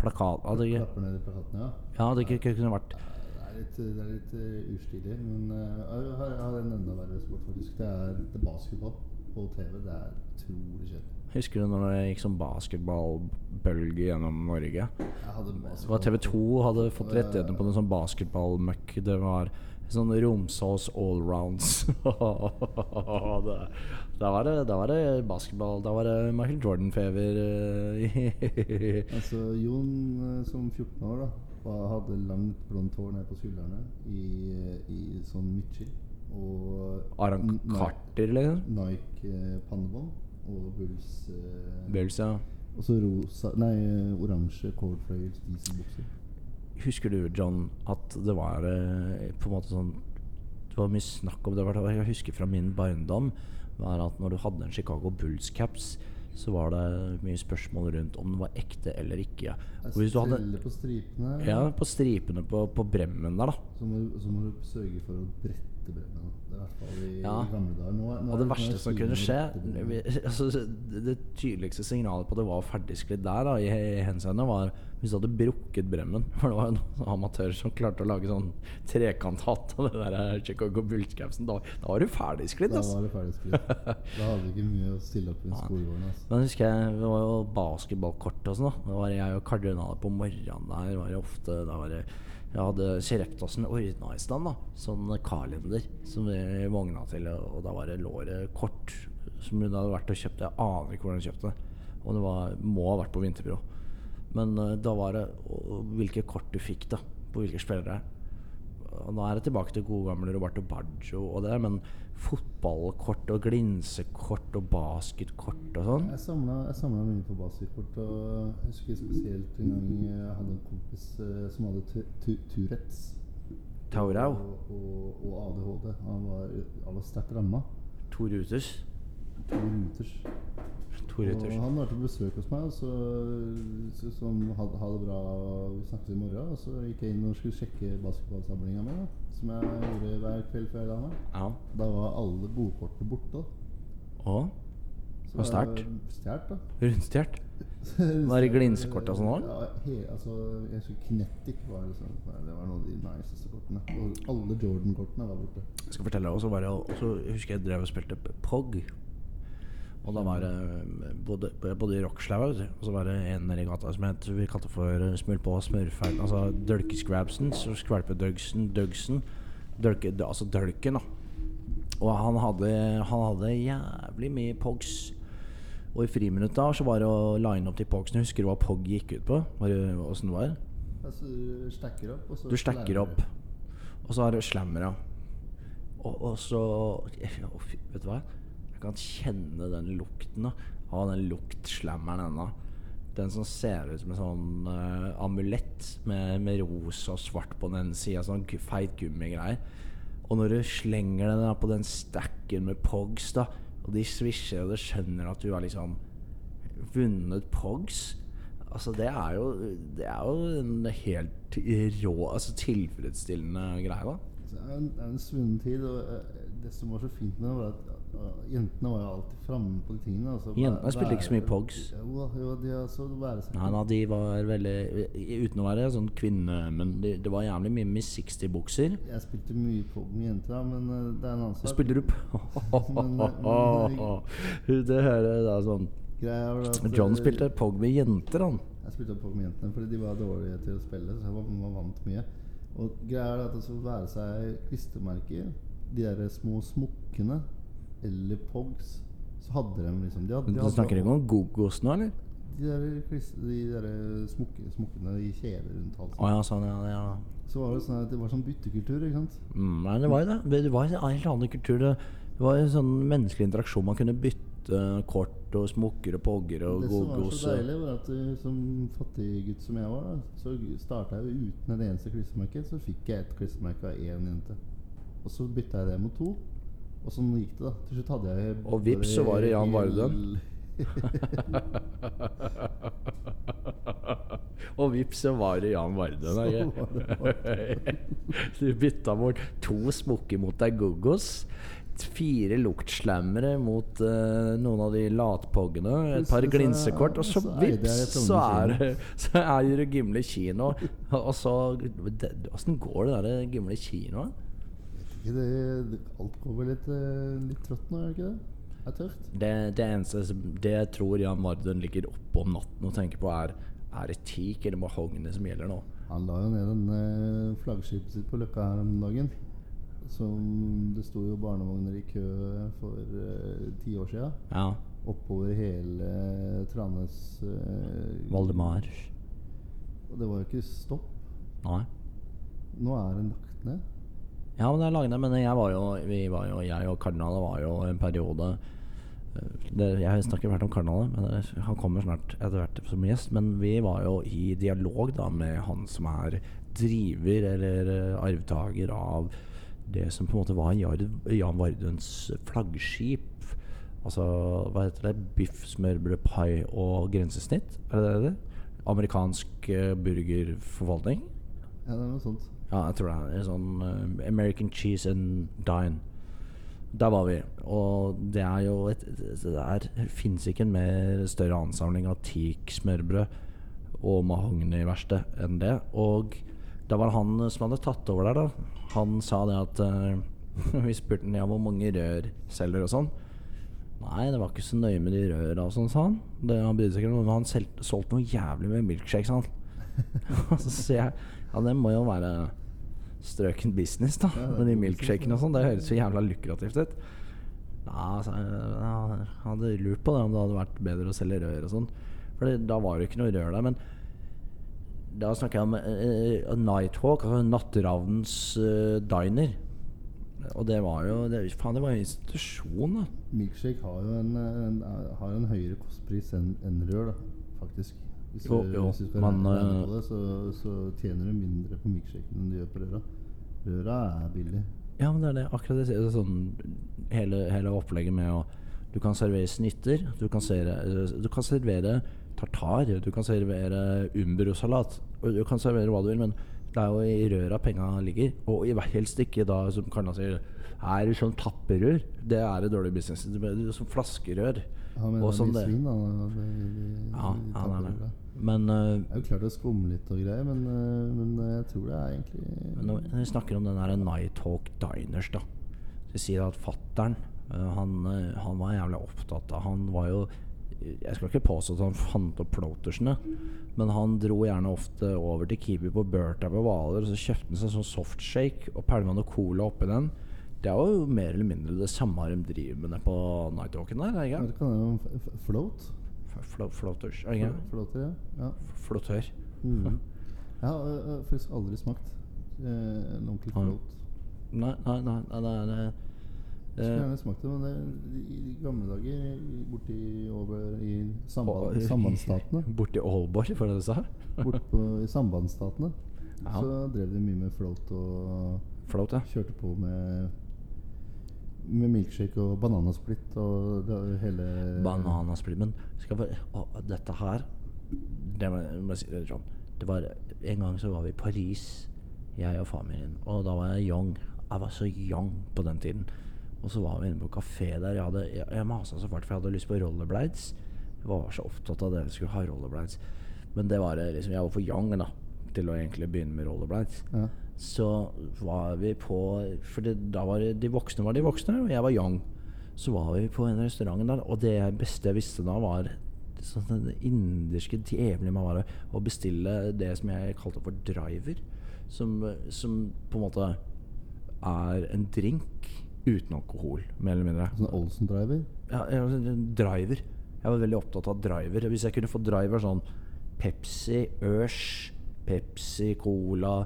plakatene det, Klapper ned de plakatene, ja. Ja, det ikke, ikke kunne vært Det er litt, det er litt uh, ustilig. Men uh, jeg har en enda verre sport, faktisk. Det er, det er basketball på TV. Det er utrolig kjedelig. Husker du når det gikk sånn basketballbølge gjennom Norge? Basketball TV 2 hadde fått rettighetene på noe sånn basketballmøkk. Det var Sånn Romsås allrounds. da, var det, da var det basketball. Da var det Michael Jordan-fever. eh, Altså, Jon eh, som 14 år da hadde langt blondt hår ned på skuldrene i, i sånn midtskill. Og Aron N- Ni- Carter, liksom. Nike eh, pannebånd og Bulls eh, Bulls, ja. Og så rosa Nei, oransje Cordfløyels dieselbukser. Husker du, John, at det var eh, på en måte sånn Det var mye snakk om det. var- Jeg husker fra min barndom var at når du hadde en Chicago Bulls-caps, så var det mye spørsmål rundt om den var ekte eller ikke. Og hvis du hadde på stripene. Ja, på stripene på, på bremmen der, da. Så, må, så må du sørge for å brette bremmen. Det er i hvert fall i, Ja. i gamle dager. Nå, nå Og det er verste som kunne skje altså, det, tydeligste signalet på at det var ferdigsklidd der, da, i, i henseende, var hvis du hadde brukket bremmen. For det var noen amatører som klarte å lage sånn trekanthatt av det der Chicago Bulls-capsen. Da, da var du ferdigsklidd, Da altså. var det ferdigsklidd. da hadde du ikke mye å stille opp i skolegården. Altså. Men husker jeg, det var jo basketballkort og sånn. da. Det var jeg og kardinalet på morgenen der. Var det ofte, da var det, jeg hadde Sereptasen ordna i stand, da. Sånn kalender som vi vogna til. Og da var det låret kort som hun hadde vært og kjøpt. Jeg aner ikke hvordan hun kjøpte det. Og det var, må ha vært på Vinterbro. Men uh, da var det og, hvilke kort du fikk, da. På hvilke spillere. Og nå er det tilbake til gode gamle Roberto Baggio og det, men fotballkort og glinsekort og basketkort og sånn Jeg samla, mye på basketkort. Og jeg husker spesielt en gang jeg hadde en kompis eh, som hadde Tourettes. Taurau. Og, og, og ADHD. Han var, han var sterkt ramma. To ruters. To ruters. To Og han var til besøk hos meg, og så, så sånn, hadde ha det bra, vi snakkes i morgen. Og så gikk jeg inn og skulle sjekke basketballsamlinga mi, som jeg gjorde hver kveld før jeg la meg. Ja. Da var alle bokkortene borte. Og Så Og stjert? Stjålet, da. Rundstjålet? Var det glinsekort og sånn òg? Ja, he, altså, jeg husker Knetic var liksom Det var noen av de niceste kortene. Og alle Jordan-kortene var borte. Jeg skal fortelle også bare Og så husker jeg drev og spilte POG. Og da var det eh, både, både i Rockslaug og så var det en regatta som het vi kalte for eh, smør på smørfeil. Altså Dølkescrabsen, så skvalpedugsen, Dugsen. Dølke, altså Dølken, da. Og han hadde, han hadde jævlig mye POGs. Og i friminutta så var det å line opp til POGsene. Husker du hva POG gikk ut på? Var det, hvordan det var? Altså, du stacker opp, og så Du stacker opp, og så har du slammer, ja. Og, og så Vet du hva? Jeg kan kjenne den lukten av den luktslammeren ennå. Den som ser ut som en sånn uh, amulett med, med rosa og svart på den sida. Sånn feit gummigreier. Og når du slenger den da på den stacken med pogs, da og de svisjer, og du skjønner at du har liksom vunnet pogs Altså, det er jo Det er jo en helt rå Altså tilfredsstillende greie, da. Det er en, det en svunnen tid. Og eh, det som var så fint med det, var at jentene var jo alltid framme på de tingene. Altså, Jentene spilte ikke så mye pogs. Jo, jo, de altså Nei, nei, de var veldig Uten å være sånn kvinne Men det, var jævlig mye Miss 60-bukser. Jeg spilte mye pog med jenter, men eh, det er en annen sak. Spiller du på Men- men- Det hører da sånn at, John eh, spilte pog med jenter, han. Jeg spilte pog med jentene fordi de var dårlige til å spille, så jeg var, var vant mye. Og greia er at det å være seg klistremerker, de der små smokkene eller pogs, så hadde de liksom de hadde, de Du snakker ikke om gogos nå, eller? De der, de der smukke, smukkene i kjeler rundt halsen. Oh, ja, sånn, ja, ja. Så var det sånn at det var sånn byttekultur, ikke sant. Mm, nei, det var jo det. Det- var en helt annen kultur. Det var en sånn menneskelig interaksjon. Man kunne bytte kort og smukker og pogger og gogos. Det som var så deilig, var at uh, som fattiggutt som jeg var, da, så starta jeg uten et eneste klistremerke. Så fikk jeg et klistremerke av én jente. Og så bytta jeg det mot to. Og sånn gikk det, da. Til slutt hadde jeg Og vips, så var det Jan Vardøen. Og vips, så var det Jan Vardøen. Du bytta bort to smokker mot deg gogos. Fire luktslammere mot uh, noen av de latpoggene. Et par glinsekort. Og så vips, så er Så er det Gimle kino. Og så Åssen går det der Gimle kinoet? Ikke det, alt går vel litt, eh, litt trått nå, er det ikke det? Det er tøft. Det, det eneste Det jeg tror Jan Varden ligger oppe om natten og tenker på, er Er det teak eller mahogni som gjelder nå? Han la jo ned en flaggskip flaggskipet sitt på Løkka her om dagen. som Det sto jo barnevogner i kø for uh, ti år sia. Ja. Oppover hele Tranes uh, Valdemar. Og det var jo ikke stopp. Nei. Nå er det lagt ned. Ja, men det er laget ned. Men jeg var jo, var jo Jeg og kardinalet var jo en periode eh, det, Jeg snakker hvert om kardinalet, men han kommer snart etter hvert som gjest. Men vi var jo i dialog da med han som er driver eller eh, arvtaker av det som på en måte var Jan, Varduns flaggskip. Altså, hva heter det? Biff, smørbrød, pai og grensesnitt? Er det det? Amerikansk eh, burgerforvaltning? Ja, det er noe sånt. Ja, jeg tror det er sånn uh, American cheese and dine. Der var vi. Og det er jo et Det der fins ikke en mer større ansamling av teak smørbrød og mahogniverksted enn det. Og da var det han som hadde tatt over der, da. Han sa det at uh, Vi spurte han ja, hvor mange rør selger og sånn. Nei, det var ikke så nøye med de røra og sånn, sa han. Det, han brydde seg ikke om han solgte noe jævlig med milkshake, sa han. Så sier jeg ja, det må jo være strøken business, da. Ja, med de milkshakene og sånn. Det høres så jævla lukrativt ut. Ja, jeg, jeg hadde lurt på det om det hadde vært bedre å selge rør og sånn. For da var det jo ikke noe rør der. Men da snakker jeg om uh, Nighthawk, altså Natteravnens uh, diner. Og det var jo det, Faen, det var en institusjon, da. Milkshake har jo en, en, har en høyere kostpris enn enn rør, da, faktisk. Hvis, Jo, du, jo, hvis du skal men, regne, eh, på det, så, så tjener du mindre på milkshaken enn du gjør på røra. Røra er billig. Ja, men det er det. Akkurat det. er sånn, hele, hele opplegget med å Du kan servere snitter. Du kan, servere, du kan servere tartar. Du kan servere umbrosalat. Du kan servere hva du vil, men det er jo i røra penga ligger. Og i helst ikke da, som Karna sier, er det sånn tapperør. Det er et dårlig business. Det er som flaskerør. Han mener Og som mye det- svin, da. de- de- de Ja, ja, det er det. Men uh, Det er jo klart å skumme litt og greier, men, uh, men jeg tror det er egentlig Men når vi snakker om den der Nighthawk Diners, da Så sier at fattern han, eh, han var jævlig opptatt av Han var jo Jeg skal ikke påstå at han fant opp floatersene, men han dro gjerne ofte over til Kiwi på Burta på Hvaler, og så kjøpte han seg sånn softshake og pælma noe cola oppi den. Det er jo mer eller mindre det samme de driver med nede på Nighthawken der, er det ikke? det kan f- float. Flo floaters, er det? Floater, ja. ja. Mm. Jeg har faktisk aldri smakt eh, en ordentlig float. Nei, nei, nei, nei, er det Skulle eh, gjerne smakt det, men det, i, gamle dager i- borti over i samband, sambandsstatene Borti Aalborg, var det du sa? Bortpå I sambandsstatene Ja. så drev de mye med float og Float, ja. kjørte på med med milkshake og bananasplitt og det, hele Bananasplitt. Men skal vi, å, dette her det si det sånn var En gang så var vi i Paris, jeg og familien. Og da var jeg young. Jeg var så young på den tiden. Og så var vi inne på kafé der. Jeg, hadde, jeg, jeg masa så fælt, for jeg hadde lyst på rollerblades. Jeg var så opptatt av det jeg skulle ha rollerblades. Men det var liksom Jeg var for young da til å egentlig begynne med rollerblades. ja. Så var vi på For det, da var det, de voksne var de voksne, og jeg var young. Så var vi på en restaurant der, og det beste jeg visste da, var sånn den inderske djevelen man var å bestille det som jeg kalte for driver. Som, som på en måte er en drink uten alkohol, mer eller mindre. Sånn Olsen-driver. Ja, sånn driver. Jeg var veldig opptatt av driver. Hvis jeg kunne få driver sånn Pepsi, Ørs, Pepsi, Cola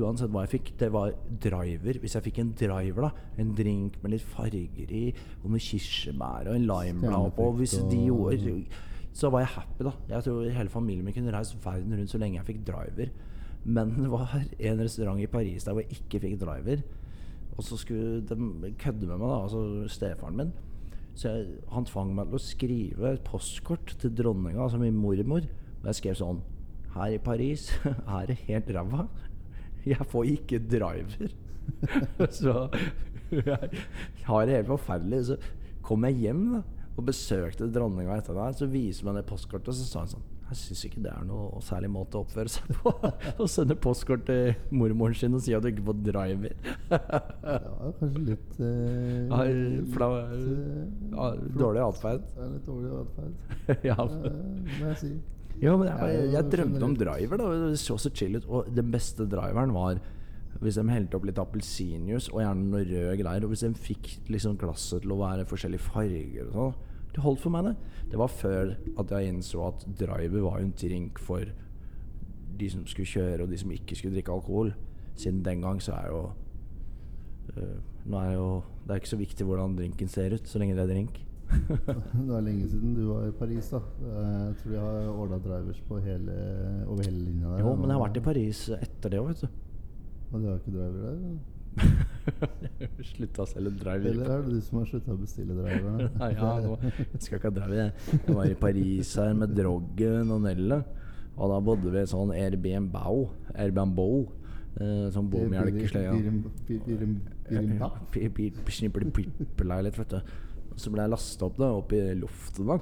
Uansett hva jeg fikk, det var driver. Hvis jeg fikk en driver, da en drink med litt farger i, og noe kirsebær og en limeblad på Hvis de gjorde Så var jeg happy, da. Jeg tror hele familien min kunne reist verden rundt så lenge jeg fikk driver. Men det var en restaurant i Paris der hvor jeg ikke fikk driver. Og så skulle de kødde med meg, da, altså stefaren min. Så jeg, han tvang meg til å skrive et postkort til dronninga, altså min mormor. Og jeg skrev sånn Her i Paris er det helt ræva. Jeg får ikke driver. så jeg har det helt forferdelig. Så kom jeg hjem da og besøkte dronninga etter det. Så viser meg det postkortet, og så sa hun sånn jeg syns ikke det er noe særlig måte å oppføre seg på. Å sende postkort til mormoren sin og si at du ikke får driver. Ja, kanskje litt eh, Ja, litt, flau- eh, dårlig atferd. Litt dårlig atferd, ja. må jeg si. Jo, men jeg, Jeg jeg, drømte om driver. da Det så så chill ut. Og den beste driveren var Hvis de helte opp litt appelsinjuice og gjerne noe røde greier, og hvis de fikk liksom glasset til å være forskjellige farger og sånn Det holdt for meg, det. Det var før at jeg innså at driver var jo en drink for de som skulle kjøre, og de som ikke skulle drikke alkohol. Siden den gang så er jo øh, Nå er jo Det er ikke så viktig hvordan drinken ser ut, så lenge det er drink. Det er lenge siden du var i Paris, da. Jeg tror de har ordna drivers på hele, over hele linja der. Jo, men jeg har vært i Paris etter det òg, vet du. Og du har ikke driver der? Slutta å selge driver. Eller er det du som har slutta å bestille driver? Nei, ja, nå jeg skal ikke ha driver. Jeg Jeg var i Paris her med Droggen og Nelle. Og da bodde vi i sånn Airbnb. Airbnb. Eh, sånn bommelkesleie. Leilighet, vet du. Så ble jeg lasta opp da, opp i luften. da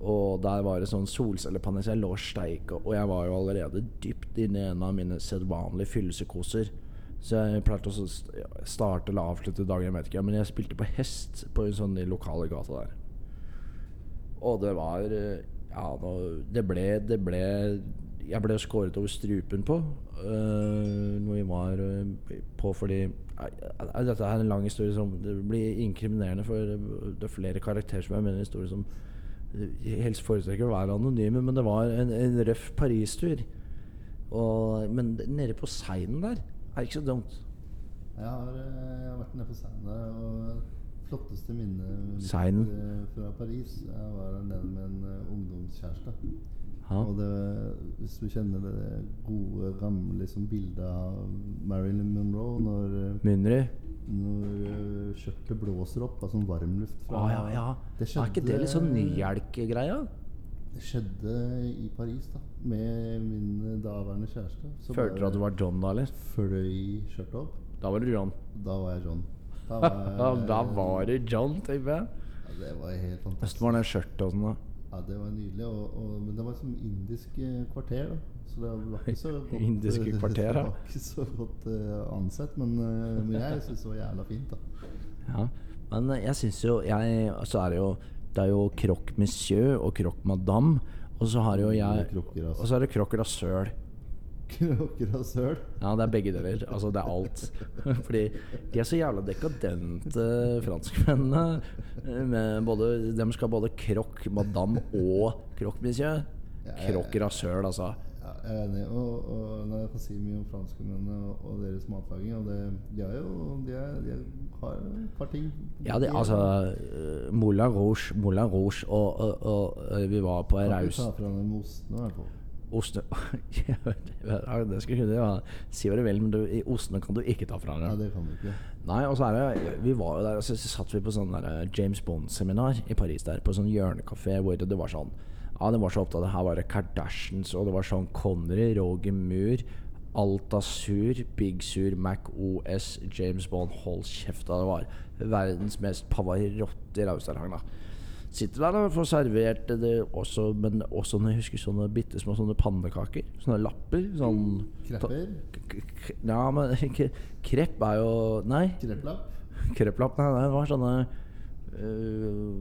Og der var det sånn solcellepanel, så jeg lå og steik. Og jeg var jo allerede dypt inne i en av mine sedvanlige fyllesykoser. Så jeg pleide å starte eller avslutte dagen, jeg vet ikke. Men jeg spilte på hest på en sånn lokale gata der. Og det var eh, Ja, det ble Det ble Jeg ble skåret over strupen på. Uh, når vi var uh, på fordi uh, Dette er en lang historie som Det blir inkriminerende, for det er flere karakterer som jeg mener historier som eh, helst foretrekker å være anonyme, men det var en, en røff Paris-tur. Men nede på Seinen der er ikke så dumt. Jeg har, eh, jeg har vært nede på Seinen der, og flotteste minne Seinen? eh, fra Paris Jeg var der nede med en eh, ungdomskjæreste. Ja. Og det, hvis du kjenner det gode, gamle liksom, bildet av Marilyn Monroe når, eh, når eh, kjøttet blåser opp av sånn varmluft fra ah, ja, ja. Det er ikke det litt sånn skjedde- nyhjelk-greia? Det skjedde i Paris, da. Med min daværende kjæreste. Følte du at du var John da, eller? fløy skjørtet opp. Da var du John. Da var jeg John. Da var, jeg, da var du John, tenker jeg. ja, Det var helt fantastisk. Hvordan var det skjørtet og sånn, da? Ja, det var nydelig. Og, og, men det var som indisk eh, kvarter, da. Så det var ikke så godt Indiske kvarter, ja. Ikke så godt uh, ansett, men, uh, men jeg syns det var jævla fint, da. Ja, men jeg syns jo jeg, Så er det jo Det er jo croque monsieur og croque madame. Og så har jo jeg altså. Og så er det croque rasøl. Kråker og søl. Ja, det er begge deler. Altså, det er alt. Fordi de er så jævla dekadente, franskmennene. Med både, de skal både croque madame og croque monsieur. Ja, ja, søl, altså. Ja, jeg er enig. Og, og når jeg kan si mye om franskmennene og, og deres matlaging og det, De er jo De, er, de har et par ting Ja, det, altså uh, Moulin Rouge, Moulin Rouge og, og, og øh, vi var på ei Kan ikke ta fra dem ostene, i hvert fall. Oste ja, Det skal kunne ja. si hva du vil, men du, i ostene kan du ikke ta fra Nei, Ja, det kan du ikke. Nei, og så er det Vi var jo der, og så satt vi på sånn der eh, James Bond-seminar i Paris der, på sånn hjørnekafé hvor det var sånn Ja, det var så opptatt av Her var det Kardashians, og det var sånn Connery, Roger Moore, Altasur, Big Sur, Mac OS, James Bond Hold kjeft. Det var verdens mest Pavarotti rausterhang, da. Sitter der og får servert det også, men også når jeg husker sånne bitte små sånne pannekaker. Sånne lapper. Sånn Krepper? Ja, men Krepp er jo Nei. Krepplapp? Krepplapp, nei, det var sånne uh,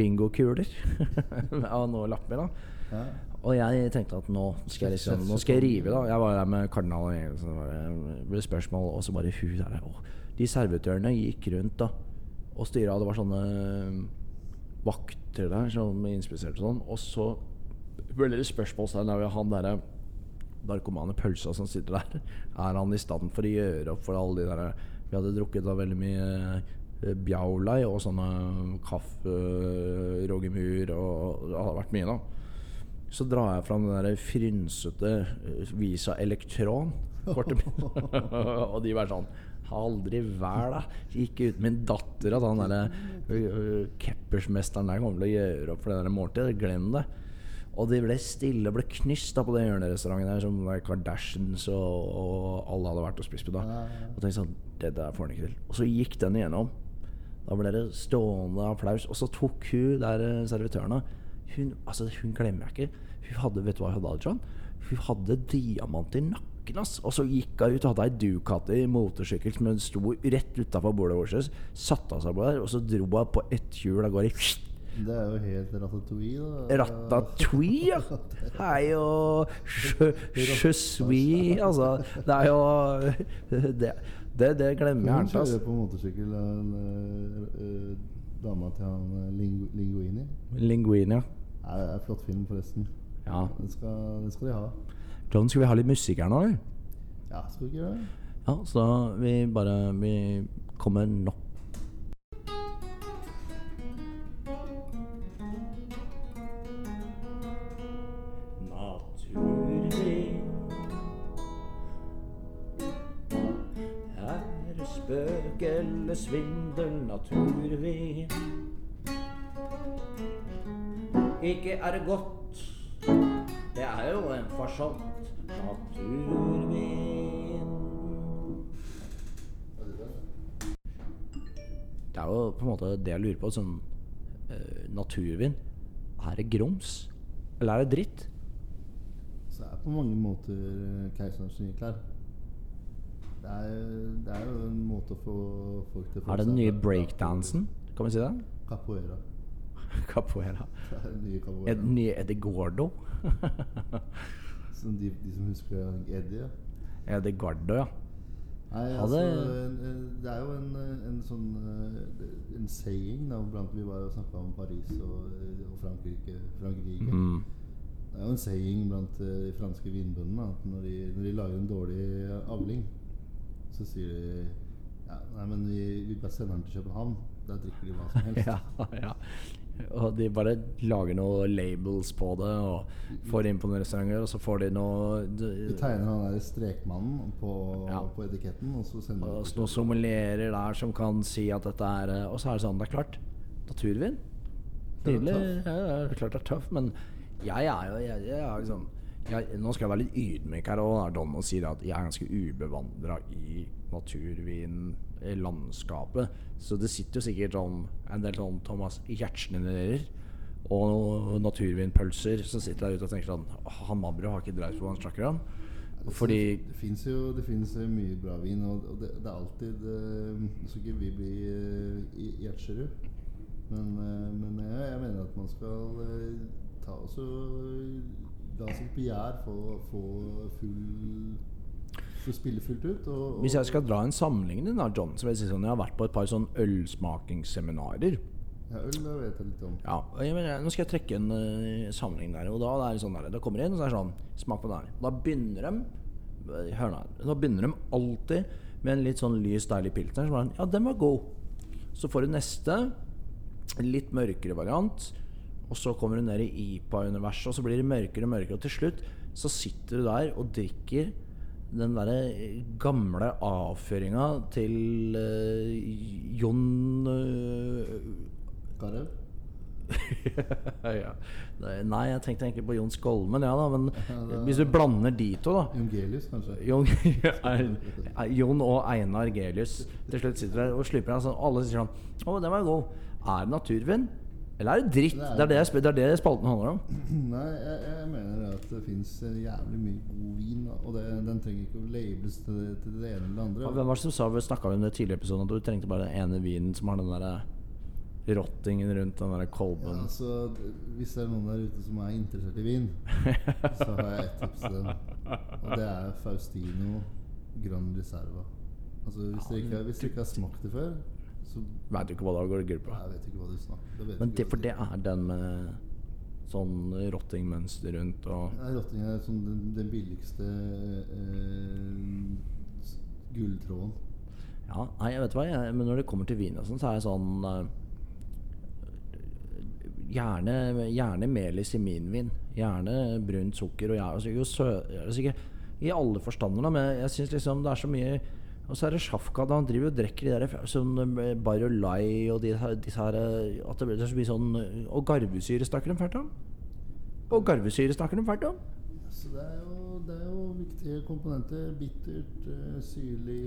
bingokuler av noen lapper. da Ja. Og jeg tenkte at nå skal jeg liksom Nå skal jeg rive, da. Jeg var der med kardinal og så var det ble spørsmål, og så bare hun der Og De servitørene gikk rundt da og styra. Det var sånne vakter der som inspiserte sånn. Og så ble det spørsmålstegn ved han derre narkomane pølsa som sitter der. Er han i stand for å gjøre opp for alle de der Vi hadde drukket da veldig mye eh, Bjaulai og sånne kaffe, Rogemur og Det hadde vært mye, da. Så drar jeg fram den der frynsete eh, Visa Elektron. Og de var sånn Aldri vær, da. Gikk ut min datter at han derre Keppersmesteren der kommer til å gjøre opp for det der måltidet. Glem det. Og det ble stille, ble knyst da på den hjørnerestauranten der som Kardashians og, og alle hadde vært og spist på da. Og tenkte sånn Det der får han ikke til. Og så gikk den igjennom. Da ble det stående applaus. Og så tok hun der eh, servitøren hun, altså, hun glemmer jeg ikke. Hun hadde vet du hva hun hadde, John? Hun hadde diamant i nakken. Ass Og så gikk hun ut og hadde ei Ducati motorsykkel som hun sto rett utafor bordet vårt. Satte seg på der, og så dro hun på ett hjul av gårde. Det er jo helt ratatouille, da. Ratatouille, ja. Det er jo je, suis Altså, det er jo Det, det, det glemmer jeg Hun kjører på motorsykkel av en eh, eh, dama til han eh, Lingu Linguini. Linguine, ja. Ja, Det er en flott film, forresten. ja. Den skal, den skal de ha. John, skal vi ha litt musikk her nå, eller? Ja, skal vi ikke det? Ja, så da vi bare Vi kommer nå. Spøk eller svindel, naturvin? Ikke er det godt, det er jo en farsant. Naturvin. Det er jo på en måte det jeg lurer på. Sånn uh, naturvin. Er det grums? Eller er det dritt? Så det er på mange måter eh, keiserens nye klær. Det er, det er jo en måte å få folk til å Er det den nye breakdansen? Kan vi si det? Capoeira. Capoeira. Det er den nye capoeira. Ed, nye Eddie Gordo. Som de, de som husker Eddie. ja. Eddie Gardo, ja. Nei, altså, det- en, en, det er jo en, en sånn eh, En saying da, blant Vi var jo snakka om Paris og, og Frankrike. Frankrike. Mm. Det er jo en saying blant eh, de franske vinbøndene at når de, når de lager en dårlig avling, så sier de ja, Nei, men vi, vi bare sender den til København. Der drikker de hva som helst. ja, ja. Og de bare lager noen labels på det og får inn på noen restauranter, og så får de noe De tegner han der strekmannen på, Ja. på etiketten, og så sender og så noen sommelierer der som kan si at dette er eh, Og så er det sånn, det er klart. Naturvin. Nydelig. Ja, det er klart det er tøff, men jeg er jo jeg, jeg er liksom jeg, Nå skal jeg være litt ydmyk her og Don og sier at jeg er ganske ubevandra i naturvinlandskapet. Så det sitter jo sikkert sånn en del sånn Thomas Gjertsen-elever og naturvinpølser som sitter der ute og tenker sånn Han Mabro har ikke dreid på hva han snakker om. Fordi Det fins jo det finnes mye bra vin, og, det, det er alltid uh, Nå skal ikke vi bli uh, Gjertsrud, men, eh, men jeg, jeg mener at man skal eh, ta også og la sitt begjær få, få full spille fullt ut. Og, og, Hvis jeg skal dra en sammenligning, da, John, så vil jeg si sånn Jeg har vært på et par sånn ølsmakingsseminarer. ja, Øl vet jeg litt om. Ja, mener, Nå skal jeg trekke en uh, sammenligning der. Og da det er det sånn der, da kommer de inn og så er det sånn Smak på den her. Da begynner de Hør nå. Da begynner de alltid med en litt sånn lys, deilig pilsner. Så ja, den var god. Så får du neste, litt mørkere variant. Og så kommer du ned i IPA-universet, og så blir det mørkere og mørkere. Og til slutt så sitter du der og drikker den derre gamle avføringa til uh, Jon uh, Karev? ja. Nei, jeg tenkte egentlig på Jon Skolmen, ja da. Men det- hvis du blander de to, da Jungelius, kanskje? Jon, Jon og Einar Gelius til slutt sitter der og slipper av. Sånn, alle sier sånn Å, den var god. Er det naturvin? Eller er det dritt? Det er- Det er det, jeg det, er det spalten handler om. Nei, jeg, jeg mener at det fins jævlig mye god vin, og det, den trenger ikke å labels til, det- til det ene eller det andre. Hvem var det som sa vi snakka om det tidligere episoden at du trengte bare den ene vinen som har den der rottingen rundt den der Ja, kolben? altså, så hvis det er noen der ute som er interessert i vin, så har jeg et tips til dem. Og det er Faustino Gran Reserva. Altså, hvis dere ikke, hvis dere ikke har smakt det før, så Veit du ikke hva da går glipp av? Jeg vet ikke hva du snakker det vet Men det, for det er den med sånn rottingmønster rundt og Ja, Rotting er sånn den, den billigste eh, gulltråden. Ja, nei, jeg vet hva, jeg, men når det kommer til vin og sånn, så er jeg sånn eh, Gjerne, gjerne melis i min vin. Gjerne brunt sukker. Og jeg, er jo altså, I alle forstander, da, men jeg syns liksom det er så mye Og så er det Sjafka. da Han driver og drikker de der sånn eh, Barolai og de, disse her eh, At det blir så mye sånn eh, Og garvesyre snakker de fælt om. Og garvesyre snakker de fælt om. Så det er, jo, det er jo viktige komponenter. Bittert, syrlig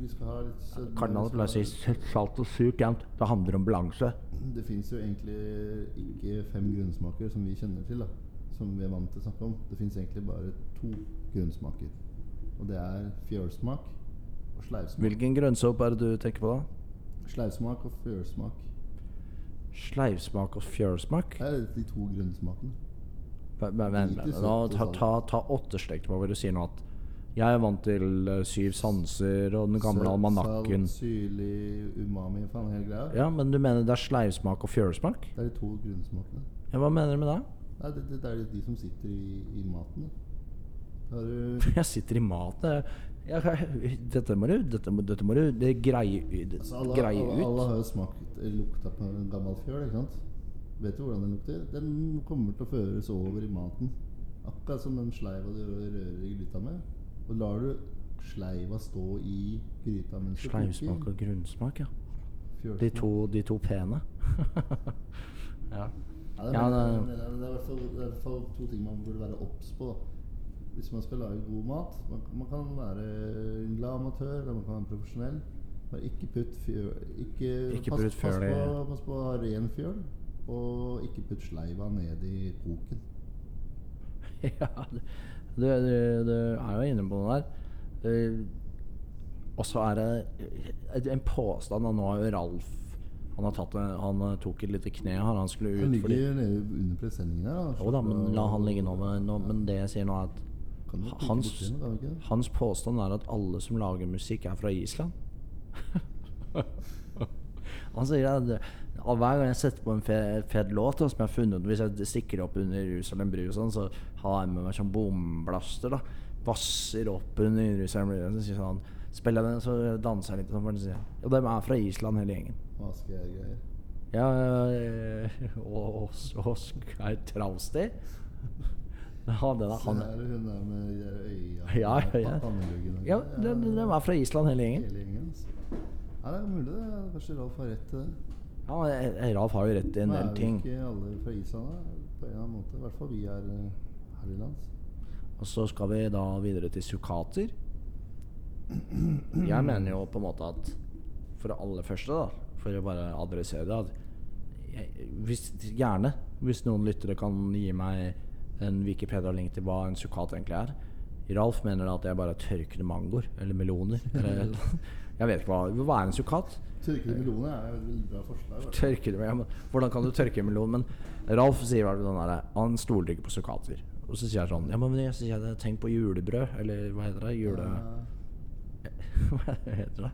Vi skal ha litt sødme, Kardinalen vi pleier å si salt og surt jevnt. Det handler om balanse. Det fins jo egentlig ikke fem grunnsmaker som vi kjenner til, da. Som vi er vant til å snakke om. Det fins egentlig bare to grunnsmaker. Og det er fjølsmak og sleivsmak. Hvilken grønnsopp er det du tenker på da? Sleivsmak og fjølsmak. Sleivsmak og fjølsmak? Det er de to grønnsmakene. Men, men, men, nå, ta, og ta, ta åtteslekt på hvor du sier nå at jeg er vant til uh, syv sanser og den gamle Søt, almanakken. Salt, syrlig, umami, faen hele greia. Ja, men du mener det er sleivsmak og fjølsmak? Det er de to grunnsmakene. Ja, hva mener du med det? Nei, det, det, det er de som sitter i, i maten. Da. Da har du Jeg sitter i maten. Jeg- dette må du Dette må, dette må du det greie, det, altså, alle, greie alle, alle har jo smakt lukta på en gammel fjøl, ikke sant? Vet du hvordan den lukter? Den kommer til å føres over i maten. Akkurat som den sleiva du rører i gryta med. Og lar du sleiva stå i gryta mens du Sleivsmak og grunnsmak, ja. De to, de to pene. ja. Ja, Ja, det er i hvert fall to ting man burde være obs på. Da. Hvis man skal lage god mat Man, man kan være en glad amatør eller man kan være profesjonell. Bare ikke putt fjøl Ikke, Ikke pass, putt fjøl i- på, pass på ren fjøl. Og ikke putt sleiva ned i koken. ja, du, du, du er jo inne på noe der. Eh, og så er det en påstand Nå har jo Ralf Han, har tatt han tok et lite kne her. Han skulle Han ut fordi ligger nede under presenningen her. Da, da, men la han ligge nå. Men, nå, men det jeg sier nå, er at hans, hans påstand er at alle som lager musikk, er fra Island. han sier at hver gang jeg setter på en fe- fet låt da, som jeg har funnet Hvis jeg stikker opp under Jerusalem bru, sånn, så har jeg med meg sånn bomblaster. da Vasser opp under Jerusalem bru. Så sier han Spiller jeg den, så danser jeg litt. Sånn, for si. Og de er fra Island, hele gjengen. Askegreier. Ja, eh, og Åsgeir Trausti. Ja, den er han her, hun der med øya Ja, ja, ja. Ja, den, den er fra Island, hele gjengen. Hele gjengen. altså. Ja, det er mulig det. Kanskje Ralf har rett til det. Ja, Ralf har jo rett i en del Nå del er jo ikke alle fra Island da, på en eller annen måte. I hvert fall vi er eh, her i lands. Og så skal vi da videre til sukkater. Jeg mener jo på en måte at for det aller første, da, for å bare adressere det at jeg, hvis, Gjerne, hvis noen lyttere kan gi meg en Wikipedia-link til hva en sukkat egentlig er. Ralf mener at jeg bare er tørkede mangoer eller meloner. Eller, jeg vet ikke hva Hva er en sukkat? Tørkede meloner er et veldig bra forslag. Tørkede, ja, men, hvordan kan du tørke en melon? Men Ralf sier vel sånn der, han stoler ikke på sukkater. Og så sier jeg sånn Ja, men jeg sier jeg, tenk på julebrød. Eller hva heter det? Jule... Hva heter det?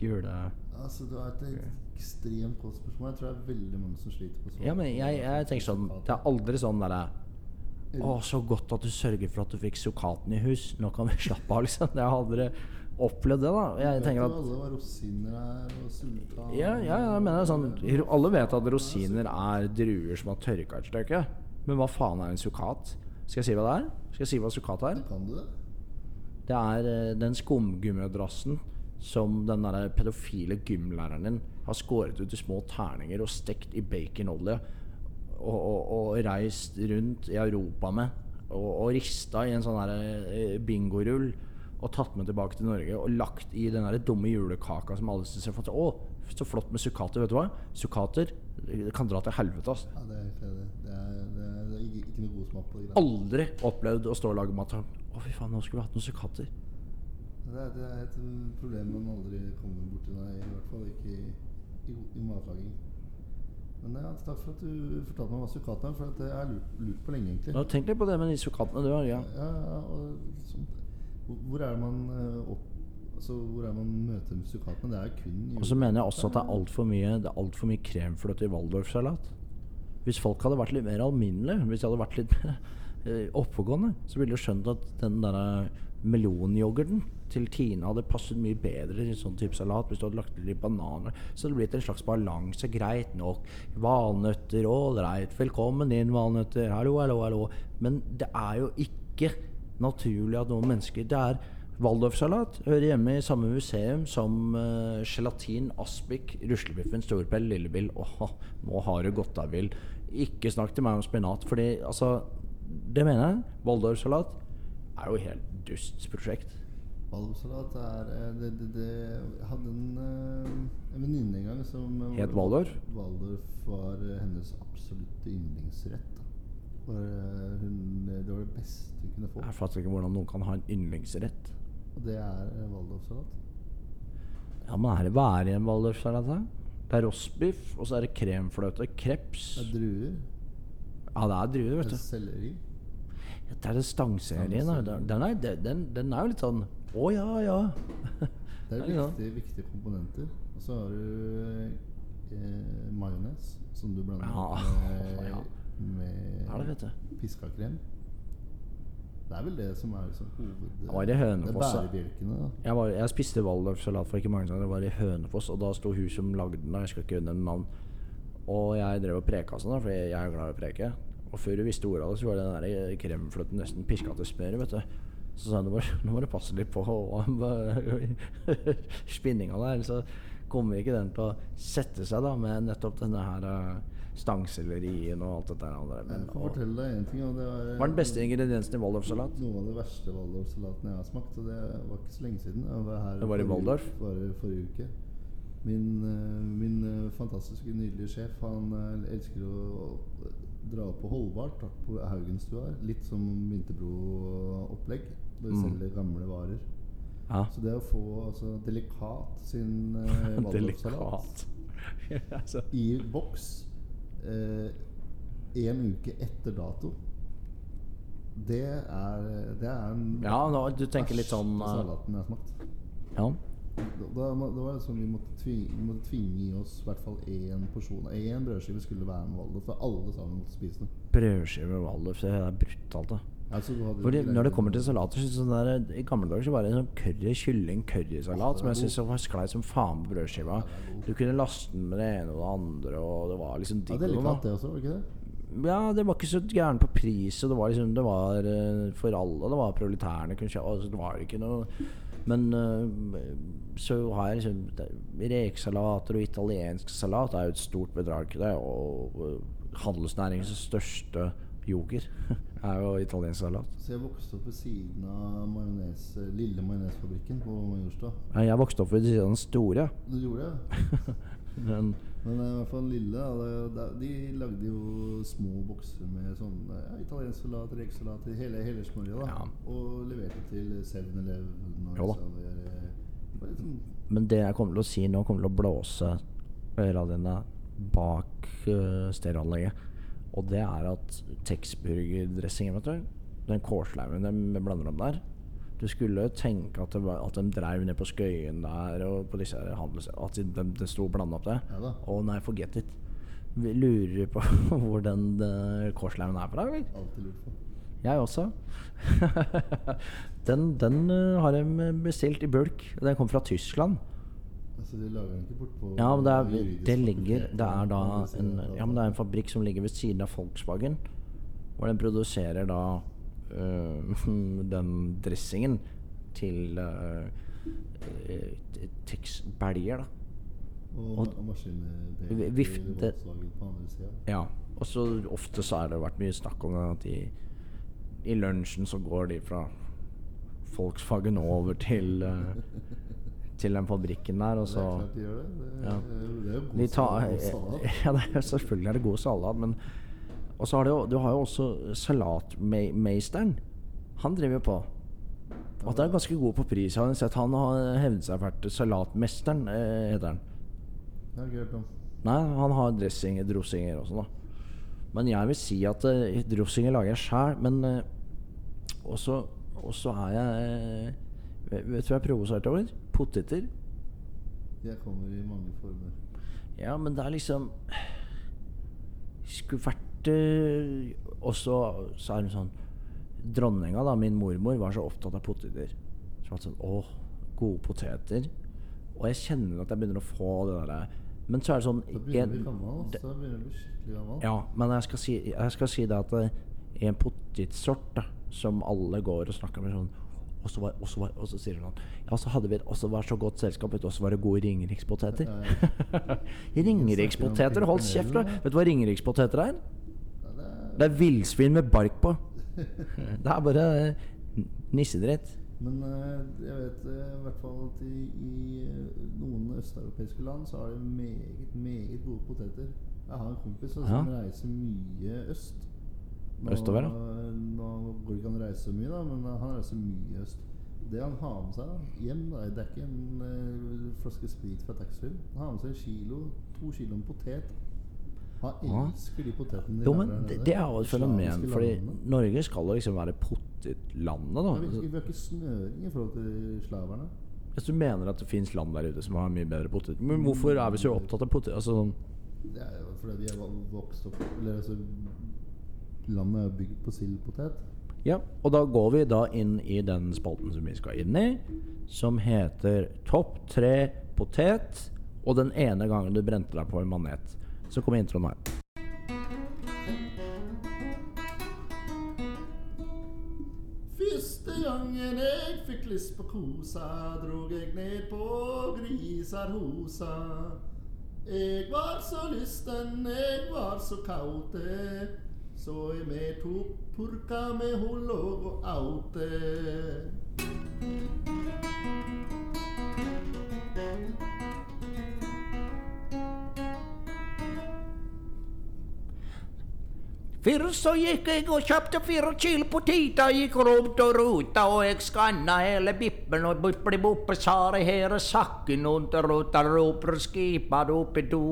Jule... Altså, du har et ekstremt godt spørsmål. Jeg tror det er veldig mange som sliter på Ja, men jeg, jeg tenker sånn Det er aldri sånn derre Å, så godt at du sørger for at du fikk sukkaten i hus. Nå kan vi slappe av, liksom. Jeg har aldri opplevd det, da. Jeg tenker at Alle hva rosiner her og sultan Ja, ja, jeg mener sånn Alle vet at rosiner er druer som har tørka et stykke. Men hva faen er en sukkat? Skal jeg si hva det er? Skal jeg si hva sukkat er? Kan du det? Det er eh, den skumgummimadrassen som den der pedofile gymlæreren din har skåret ut i små terninger og stekt i baconolje og, og, og reist rundt i Europa med. Og, og rista i en sånn eh, bingorull og tatt med tilbake til Norge og lagt i den der dumme julekaka som alle syns er flott. Å, så flott med sukkater. Vet du hva? Sukkater kan dra til helvete. Altså. Ja, det er helt enig. Det er, det er, det er ikke, ikke noe god smak på det. Aldri opplevd å stå og lage mat Å, fy faen, nå skulle vi hatt noen sukkater. Det er, det er et problem man aldri kommer borti, nei. I hvert fall ikke i, i, i matlaging. Men ja, takk for at du fortalte meg hva sukkaten er, for at jeg har lurt, lurt på lenge, egentlig. Ja, tenk litt på det med de sukkatene. Du, ja. Ja, ja, og sånn, hvor- er det man uh, opp, altså, hvor er man møter sukkatene? Det er kun Og så mener jeg også at det er altfor mye, det er alt for mye kremfløte i waldorfsalat. Hvis folk hadde vært litt mer alminnelige, hvis de hadde vært litt mer eh, oppegående, så ville du skjønt at den der melonyoghurten til Tina hadde passet mye bedre i en sånn type salat hvis du hadde lagt litt bananer. Så det hadde blitt en slags balanse. Greit nok. Valnøtter, ålreit. Velkommen inn, valnøtter. Hallo, hallo, hallo. Men det er jo ikke naturlig at noen mennesker Det er Waldorfsalat hører hjemme i samme museum som uh, gelatin, aspik, ruslebiffen, storpell, lillebill. Åh, nå har du gått av vill. Ikke snakk til meg om spinat, fordi altså Det mener jeg. Waldorfsalat er jo helt dust prosjekt. Waldorfsalat er eh, det, det, det, Jeg hadde en, eh, en venninne en gang som eh, Het Waldorf? Waldorf var hennes absolutte yndlingsrett. For hun, det var det beste hun kunne få. Jeg fatter ikke hvordan noen kan ha en yndlingsrett. Og det er Waldorfsalat. Ja, men er det hva er i en Waldorfsalat? Det er rostbiff, og så er det kremfløte, kreps Det er druer. Ja, det er druer, vet du. selleri. Det er den stangserien. Den, den, den, den er jo litt sånn Å ja, ja. Det er viktige, viktige komponenter. Og så har du eh, majones, som du blander Ja, med, med Ja, det piska krem. Det er vel det som er liksom hoved... Det var i Hønefoss, Det. Jeg, var, jeg spiste waldorfsalat for ikke mange ganger. Det var i Hønefoss, og da sto hun som lagde den, jeg skal ikke nevne navn. Og jeg drev og preka sånn, da, fordi jeg er glad i å preke. Og før du visste ordet av det, så var det den der kremfløten nesten piska til smør. vet du. Så sa jeg nå må, du passe litt på spinninga der, så kommer ikke den til å sette seg da med nettopp denne her eh, stangsellerien og alt dette der andre. Jeg Men, kan og, fortelle deg en ting. Det var, hva er den beste ingrediensen i waldorfsalat? Noe av det verste waldorfsalaten jeg har smakt. Og det var ikke så lenge siden. Det var her Det var i Waldorf? Bare forrige uke. Min, eh, min eh, fantastiske, nydelige sjef Han eh, elsker å dra opp på Holbart på Haugenstua. Litt som Vinterbro-opplegg. Der vi Mm. selger gamle varer. Ja. Så det å få altså, Delikat sin eh, Delikat. altså. i boks én uke etter dato det er, det er en Ja, nå, du tenker litt sånn uh, salaten jeg har smakt. Ja. Da, da, det var sånn vi måtte tvinge, vi måtte tvinge i oss i hvert fall én porsjon. Én brødskive skulle være med Waldorf. For alle sammen måtte spise det. Brødskive med waldorf, det er brutalt, da. Altså, Fordi når det kommer til salater så sånn der, I gamle dager så var det en sånn curry, kylling currysalat som jeg syntes var sklei som faen på brødskiva. Du kunne laste den med det ene og det andre, og det var liksom Ja, det er litt noe. det også, var ikke det? Ja, det var ikke så gæren på pris, og det var liksom Det var eh, for alle. Det var proletærene kunne kjøpe altså, Det var ikke noe Men eh, så har jeg liksom Rekesalater og italiensk salat er jo et stort bedrag. Det og eh, handelsnæringens største joker. er jo italiensk salat. Så jeg vokste opp ved siden av majones, lille majonesfabrikken på Majorstua. Ja, Jeg vokste opp ved siden av den store. Du gjorde det? Men Men i hvert fall lille De lagde jo små bokser med sånn ja, italiensk salat, rekesalat, hele, hele smørja. Ja. Og leverte til 7-Eleven. Jo da. så det er- det var liksom- Men det jeg kommer til å si nå, kommer til å blåse øra dine bak uh, stereoanlegget. Og det er at Texburger-dressingen, vet du Den kårslaugen de blander om der Du skulle tenke at, var, at de drev ned på Skøyen der og på disse handels... At de, de, sto blanda opp det. Ja og nei, forget it. Vi lurer på hvor den uh, kårslaugen er fra, eller? Alltid lurt på. Jeg også. den den uh, har de bestilt i bulk. Den kommer fra Tyskland. Altså, De lager den ikke bortpå Ja, men det er, det ligger Det er da en, ja, men det er en fabrikk som ligger ved siden av Volkswagen. Hvor den produserer da den dressingen til uh, øh, Tex Belger, da. Og, og- på andre sida. Ja. Og så ofte så har det vært mye snakk om at de i lunsjen så går de fra Volkswagen over til uh, til den fabrikken der, og Det er klart de gjør det. Det, Ja. det er jo god De tar, salat- ja, er, selvfølgelig er det god salat, men Og så har du jo, du har jo også salatmeisteren. Han driver jo på. Og det er ganske god på pris. Han har hevdet seg fælt. Salatmesteren eh, heter han. Det har ikke hørt om. Nei, han har dressinger, drossinger og sånn, da. Men jeg vil si at eh, drossinger lager jeg sjæl, men eh, også, også er jeg eh, vet du hva jeg er provosert over? Poteter. Jeg kommer i mange former. Ja, men det er liksom Skulle vært også så er det sånn Dronninga, da, min mormor, var så opptatt av poteter. Så var det sånn Å, gode poteter. Og jeg kjenner at jeg begynner å få det derre Men så er det sånn Da begynner en- vi gammel. det- Altså. Begynner vi skikkelig gammel. Ja, men jeg skal si, jeg skal si det at eh, en potetsort som alle går og snakker med sånn og så, var, og, så var, og så sier hun sånn Ja, så hadde vi og også var så godt selskap, vet du, og så var det gode ringerikspoteter. ringerikspoteter, hold kjeft! Vet du hva ringerikspoteter er? Det er, villsvin med bark på. Det er bare eh, nissedritt. men eh, jeg vet eh, i hvert fall at i, i noen østeuropeiske land så har de meget, meget gode poteter. Jeg har en kompis som Ja. reiser mye øst. Østover, da? Nå går det ikke an å reise så mye, da, men han reiser mye øst. Det han har med seg da, hjem, da, det er ikke en uh, flaske sprit fra taxfree. Han har med seg en kilo, to kilo med potet. Elsker de potetene de Jo, men det, det er jo et fenomen, fordi. Norge skal jo liksom være potetlandet, Ja, vi, da. vi har ikke snøring i forhold til slaverne. Hvis du mener at det fins land der ute som har mye bedre potet Men hvorfor er vi så opptatt av potet? Altså, sånn- Det er jo fordi vi er vokst opp Eller altså Landet er bygd på sildpotet. ja, og da går vi da inn i den spalten som vi skal inn i, som heter Topp tre potet, og den ene gangen du brente deg på en manet. Så kommer introen her. Første gangen jeg fikk lyst på kosa, drog jeg ned på Grisarhosa. Jeg var så lysten, jeg var så kaute, så jeg med tok purka med hun låg og aute. Først så gikk jeg og kjøpte fire kilo poteter, gikk rundt og rota, og jeg skanna hele bippen, og bippeliboppe sa det her er sakken, under der rota roper skipa oppi do.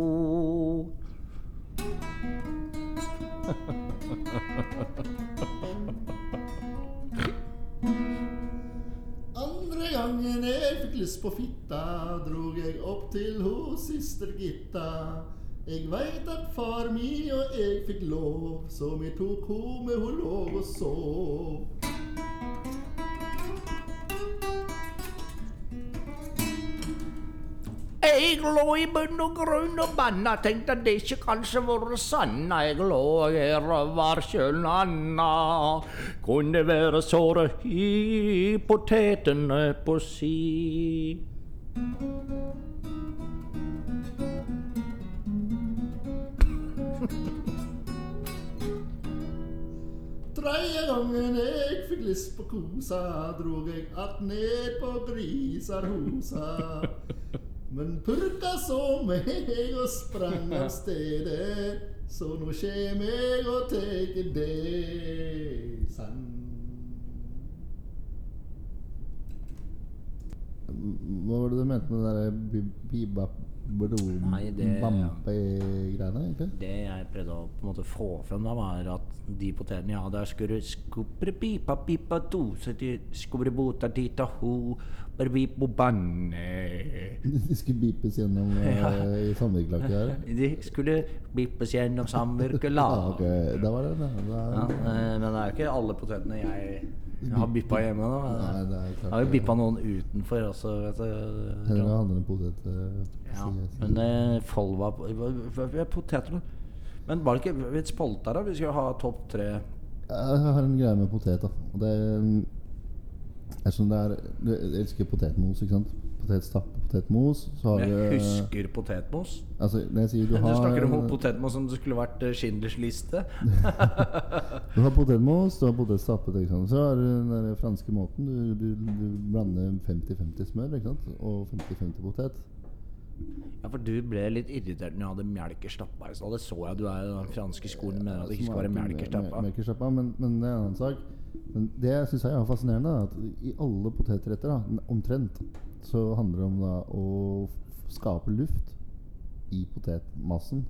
Andre gangen jeg fikk lyst på fitta, drog jeg opp til hos syster Gitta. Jeg veit at far mi og jeg fikk lov, så vi tok ho med ho lov og sov. Jeg lå i bunn og grunn og banna, tenkte at det ikke kanskje vært sanna. Jeg lå her og var sjøl anna. Kunne være såre i potetene på si. Tredje gangen jeg fikk lyst på kosa, drog jeg att ned på Grisarhosa. Men purka så meg og sprang av stedet, så nå kjem jeg og tek deg sann. Hva var det du mente med det der bibap Nei, det- bampe-greiene, egentlig? Det jeg prøvde å på en måte få frem da, var at de potetene jeg hadde, skulle skubbre pipa pipa to, så de bota tita ho, banne. De skulle bipes gjennom ja. i samvirkelaget her? De skulle bipes gjennom Ja, samvirkelag. ok, da var det det. Da, Ja, eh, men det er jo ikke alle potetene jeg, jeg har bippa hjemme nå. Nei, det er Jeg har jo bippa noen utenfor også, vet du. Det handler om potet. eh, Ja, jeg. men eh, Folva er Poteter, da? Men var det ikke litt spolt der, da? Vi skulle ha topp tre Jeg har en greie med potet. da det er, er sånn det er Du elsker potetmos, ikke sant? Potetstappe, potetmos. Så har Jeg du, husker potetmos. Altså, når jeg sier du Du snakker om potetmos som det skulle vært eh, Schindlers liste. Du har potetmos, du har potetstappe. Så har du den franske måten. Du, du, du blander 50-50 smør og 50-50 potet. Ja, for du ble litt irritert når jeg hadde melkerstappa i stad. Det så jeg. Du er i den franske skolen mener at det ikke skal være. Melkerstappa, men, men det er en annen sak. Men det syns jeg er fascinerende, at i alle potetretter, da, omtrent, så handler det om da, å skape luft i potetmassen.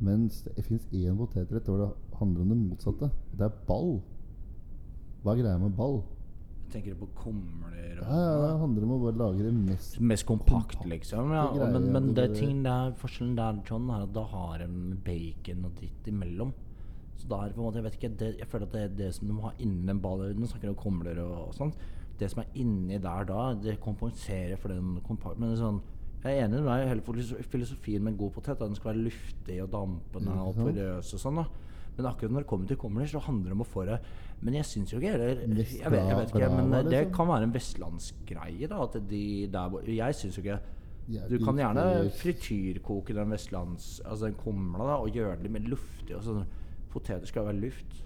Mens det fins én potetrett hvor det handler om det motsatte. Det er ball. Hva er greia med ball? Tenker du på kumler Ja, ja, Det handler om å bare lage det mest Mest kompakt, liksom. Ja. greier, Men, men det det- ting der, forskjellen der, John, er at da har de bacon og dritt imellom. Så da er det på en måte Jeg vet ikke, det, jeg føler at det er det som de har innen den ballen Nå snakker du om kumler og, og sånt. Det som er inni der da, det kompenserer for den. Men det er sånn jeg er enig med deg hele filosofien med en god potet. Den skal være luftig og dampende og porøs og sånn. da Men akkurat når det kommer til kumler, så handler det om å få det Men jeg syns jo ikke heller jeg vet, jeg vet ikke, men det liksom. kan være en vestlandsgreie. da At de der Jeg syns jo ikke Du kan gjerne frityrkoke den vestlands Altså den kumla da og gjøre det litt mer luftig. Og sånn. Poteter skal være luft.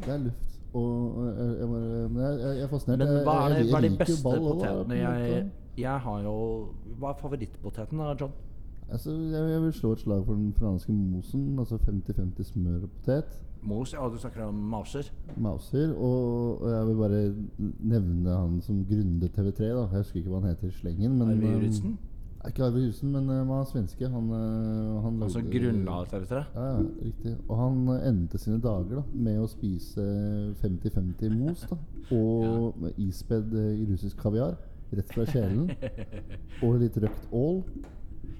Det er luft. Og jeg, men jeg, er fascinert. Men hva er, det, hva er de beste potetene jeg. Jeg har jo Hva er favorittpoteten da, John? Altså, jeg, jeg vil slå et slag for den franske mosen. Altså 50-50 smør og potet. Mos, ja, du snakker om Mauser. Mauser. Og, og jeg vil bare nevne han som grundet TV3. da Jeg husker ikke hva han heter i slengen. Men, Arve um, Juritzen. Ikke Arve Husen, men uh, var svenske. Han, uh, han Altså lagde- grunnla TV3. Ja, ja, riktig. Og han uh, endte sine dager da med å spise 50-50 mos da og ja. ispedd i russisk kaviar rett fra kjelen. og litt røkt ål.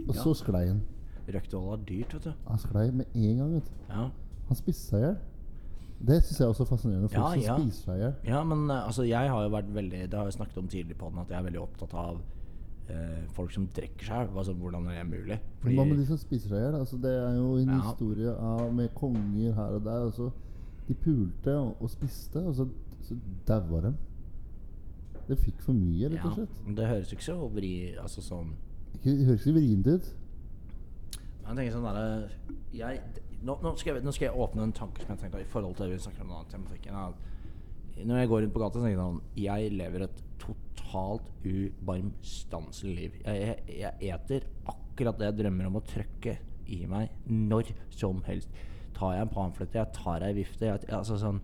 Og Ja. så sklei han. Røkt ål er dyrt, vet du. Han sklei med en gang. vet du Ja. Han spiste seg i hjel. Det syns jeg også er fascinerende. Folk Ja, som ja. spiser seg i hjel. Ja, men eh, altså, jeg har jo vært veldig Det har jeg snakket om tidligere på den, at jeg er veldig opptatt av eh, folk som drikker seg. Altså, hvordan er det mulig? Men Hva med de som spiser seg i hjel? Altså, det er jo en Ja. historie av, med konger her og der. Altså, de pulte og, og spiste, og så, så daua de. Det fikk for mye, rett og slett. Ja, det høres jo ikke så vri Altså sånn det høres ikke vrient ut. Jeg tenker sånn der, jeg, nå, nå, skal jeg, nå skal jeg åpne en tanke som jeg tenkte i forhold til det vi snakker om nå, tematikken. at Når jeg går rundt på gata, så tenker jeg sånn Jeg lever et totalt ubarmstanselig liv. Jeg, jeg, jeg eter akkurat det jeg drømmer om å trøkke i meg når som helst. Tar jeg en pamflette, jeg tar ei vifte jeg, altså sånn,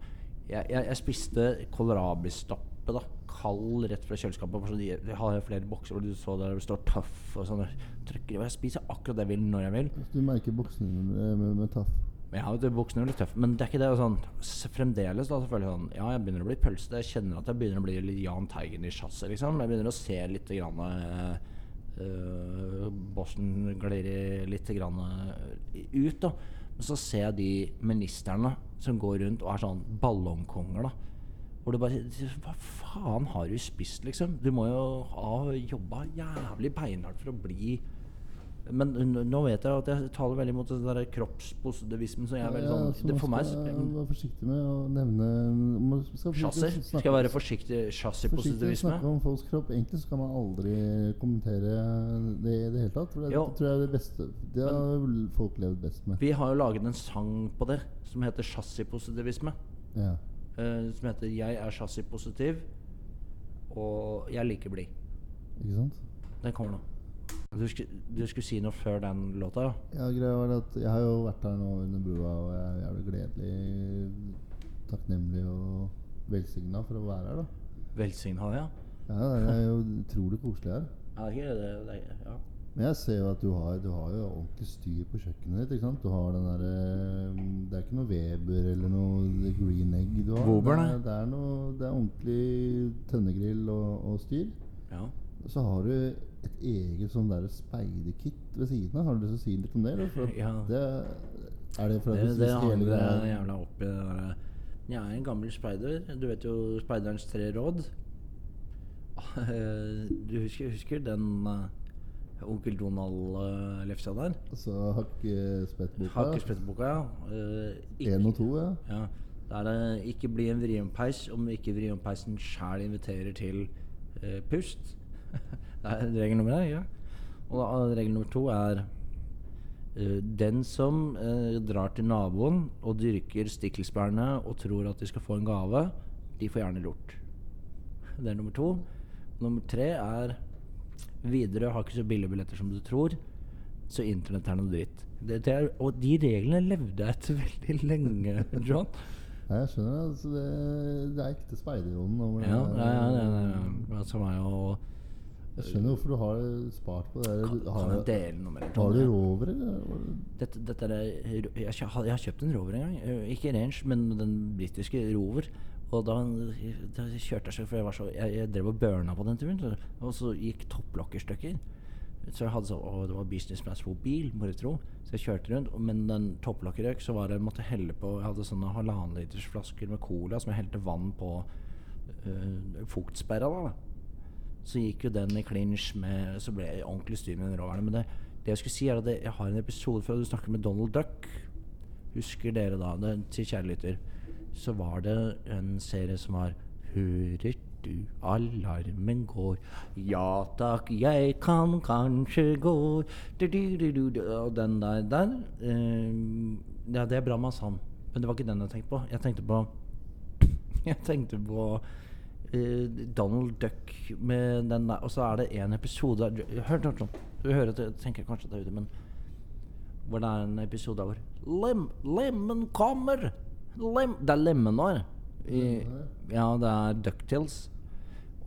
jeg, jeg, spiste kålrabistappe, da. Kald rett fra kjøleskapet. Så de, de har flere bokser hvor du så der det står taff og sånn. Jeg spiser akkurat det jeg vil, når jeg vil. Du merker boksene med, med, med taff. Jeg har jo buksene litt tøffe, men det er ikke det. og Sånn, fremdeles da selvfølgelig sånn Ja, jeg begynner å bli pølsete. Jeg kjenner at jeg begynner å bli litt Jahn Teigen i chassis, liksom. Jeg begynner å se litt grann uh, Boston glir litt grann eh, ut, da. Men så ser jeg de ministrene som går rundt og er sånn ballongkonger, da. Hvor du bare Hva faen har du spist, liksom? Du må jo ha jobba jævlig beinhardt for å bli men nå vet jeg at jeg taler veldig mot den der kroppspositivismen. Så jeg er veldig sånn så det For meg være forsiktig med å nevne man skal være forsiktig å snakke om folks kropp. Egentlig skal man aldri kommentere det i det hele tatt. For det, det tror jeg er det beste Det har folk levd best med. Vi har jo laget en sang på det som heter chassispositivisme. Ja. Uh, som heter 'Jeg er chassispositiv, og jeg liker blid'. Ikke sant? Den kommer nå. Du skulle, du skulle si noe før den låta? ja? Ja, greia var at Jeg har jo vært her nå under brua, og jeg er jævlig gledelig, takknemlig og velsigna for å være her. da Velsigna, ja? Ja, Det er jo utrolig koselig her. Ja, det er det, det er, ja. Men jeg ser jo at du har, du har jo ordentlig styr på kjøkkenet ditt. ikke sant? Du har den der, eh, Det er ikke noe Weber eller noe Green Egg du har. Weber, det, er, det, er noe, det er ordentlig tønnegrill og, og styr. ja. Så har du et eget sånn der speiderkit ved siden av. Har du lyst til å si litt om det? Eller? Ja. det, er det for at Det, det handler greia- jævla opp i det derre Jeg er en gammel speider. Du vet jo speiderens tre råd. Du husker, husker den uh, Onkel Donald-lefsa der? Så hakkespettboka. Hakkespettboka, ja. Eh, ikke- Én og to, ja. Ja, er det 'ikke bli en vriompeis om ikke vriompeisen sjæl inviterer til eh, pust'. det er regel nummer én. Ja. Og da, regel nummer to er uh, den som uh, drar til naboen og dyrker stikkelsbærene og tror at de skal få en gave, de får gjerne lort. Det er nummer to. Nummer tre er Widerøe har ikke så billige billetter som du tror, så internett er noe dritt. Det, det er, og de reglene levde jeg etter veldig lenge, John. Nei, jeg skjønner det. Altså det, det er ekte det. Ja, ja, ja, det, det, som er jo Jeg skjønner hvorfor du har spart på det. Kan, Du- kan Har, jeg dele noe mer? har du rover, eller? Det- Dette, dette er, jeg, har kjøpt en rover en gang. Eh, Ikke range, men den britiske rover. Og da, da kjørte jeg så For jeg, var så, jeg, jeg drev og burna på den turen. Så, og så gikk topplokket i stykker. Så jeg hadde så, å, det var business class mobil, må du tro. Så jeg kjørte rundt. Men den topplokket røk, så var det jeg måtte helle på Jeg hadde sånne halvannen liters flasker med cola som jeg helte vann på øh, fuktsperra. da så gikk jo den i clinch med Så ble jeg ordentlig styr med den roveren. Men det, det jeg skulle si, er at jeg har en episode før du snakker med Donald Duck. Husker dere da, det, til kjære lytter, så var det en serie som var Hører du alarmen går? Ja takk, jeg kan kanskje gå du, du, du. Og den der, der eh, Ja, det er bra med han. Men det var ikke den jeg tenkte på. Jeg tenkte på Jeg tenkte på Donald Duck med den der Og så er det en episode Hør, hør, hør. Du hører at jeg tenker kanskje det er ute, men Hvor det er en episode hvor Lem, Lemmen kommer! Lem, det er lemenår. Ja, det er Ducktales.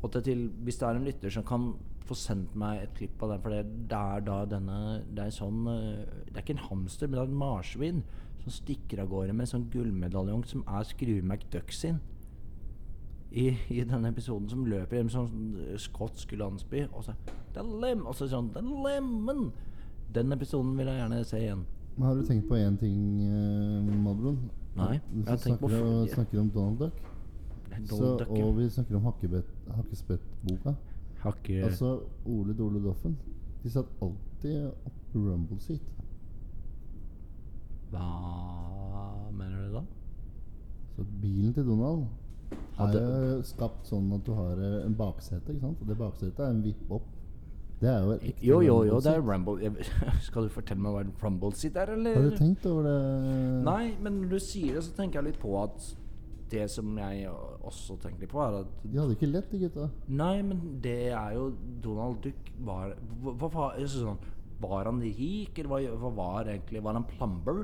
Og til, til, hvis det er en lytter som kan få sendt meg et klipp av den, for det, det er da denne Det er sånn eh, Det er ikke en hamster, men det er en marsvin som stikker av gårde med en sånn gullmedaljong som er Skrue McDuck sin. I, I denne episoden som løper gjennom en sånn skotsk landsby, og så Det er lem... Og så sånn Det er lemmen! Den episoden vil jeg gjerne se igjen. Men har du tenkt på én ting, eh, Madron? Nei, Du jeg tenkt på snakker, snakker om Donald Duck. Donald Så, Duck, og vi snakker om Hakkespettboka. Hakke... Altså Ole Dole Doffen. De satt alltid opp rumble seat. Hva mener du da? Så bilen til Donald Ja, er jo skapt sånn at du har eh, en baksete. ikke sant? Og det baksetet er en vipp opp. Det er jo ekte Jo, jo, jo, det er rumble Skal du fortelle meg hva en rumble sitt er, eller? Har du tenkt over det? Nei, men når du sier det, så tenker jeg litt på at det som jeg også tenker på, er at De hadde ikke lett, de gutta. Nei, men det er jo Donald Duck var hva, hva, sånn, var han rik, eller hva, hva var egentlig Var han plumber?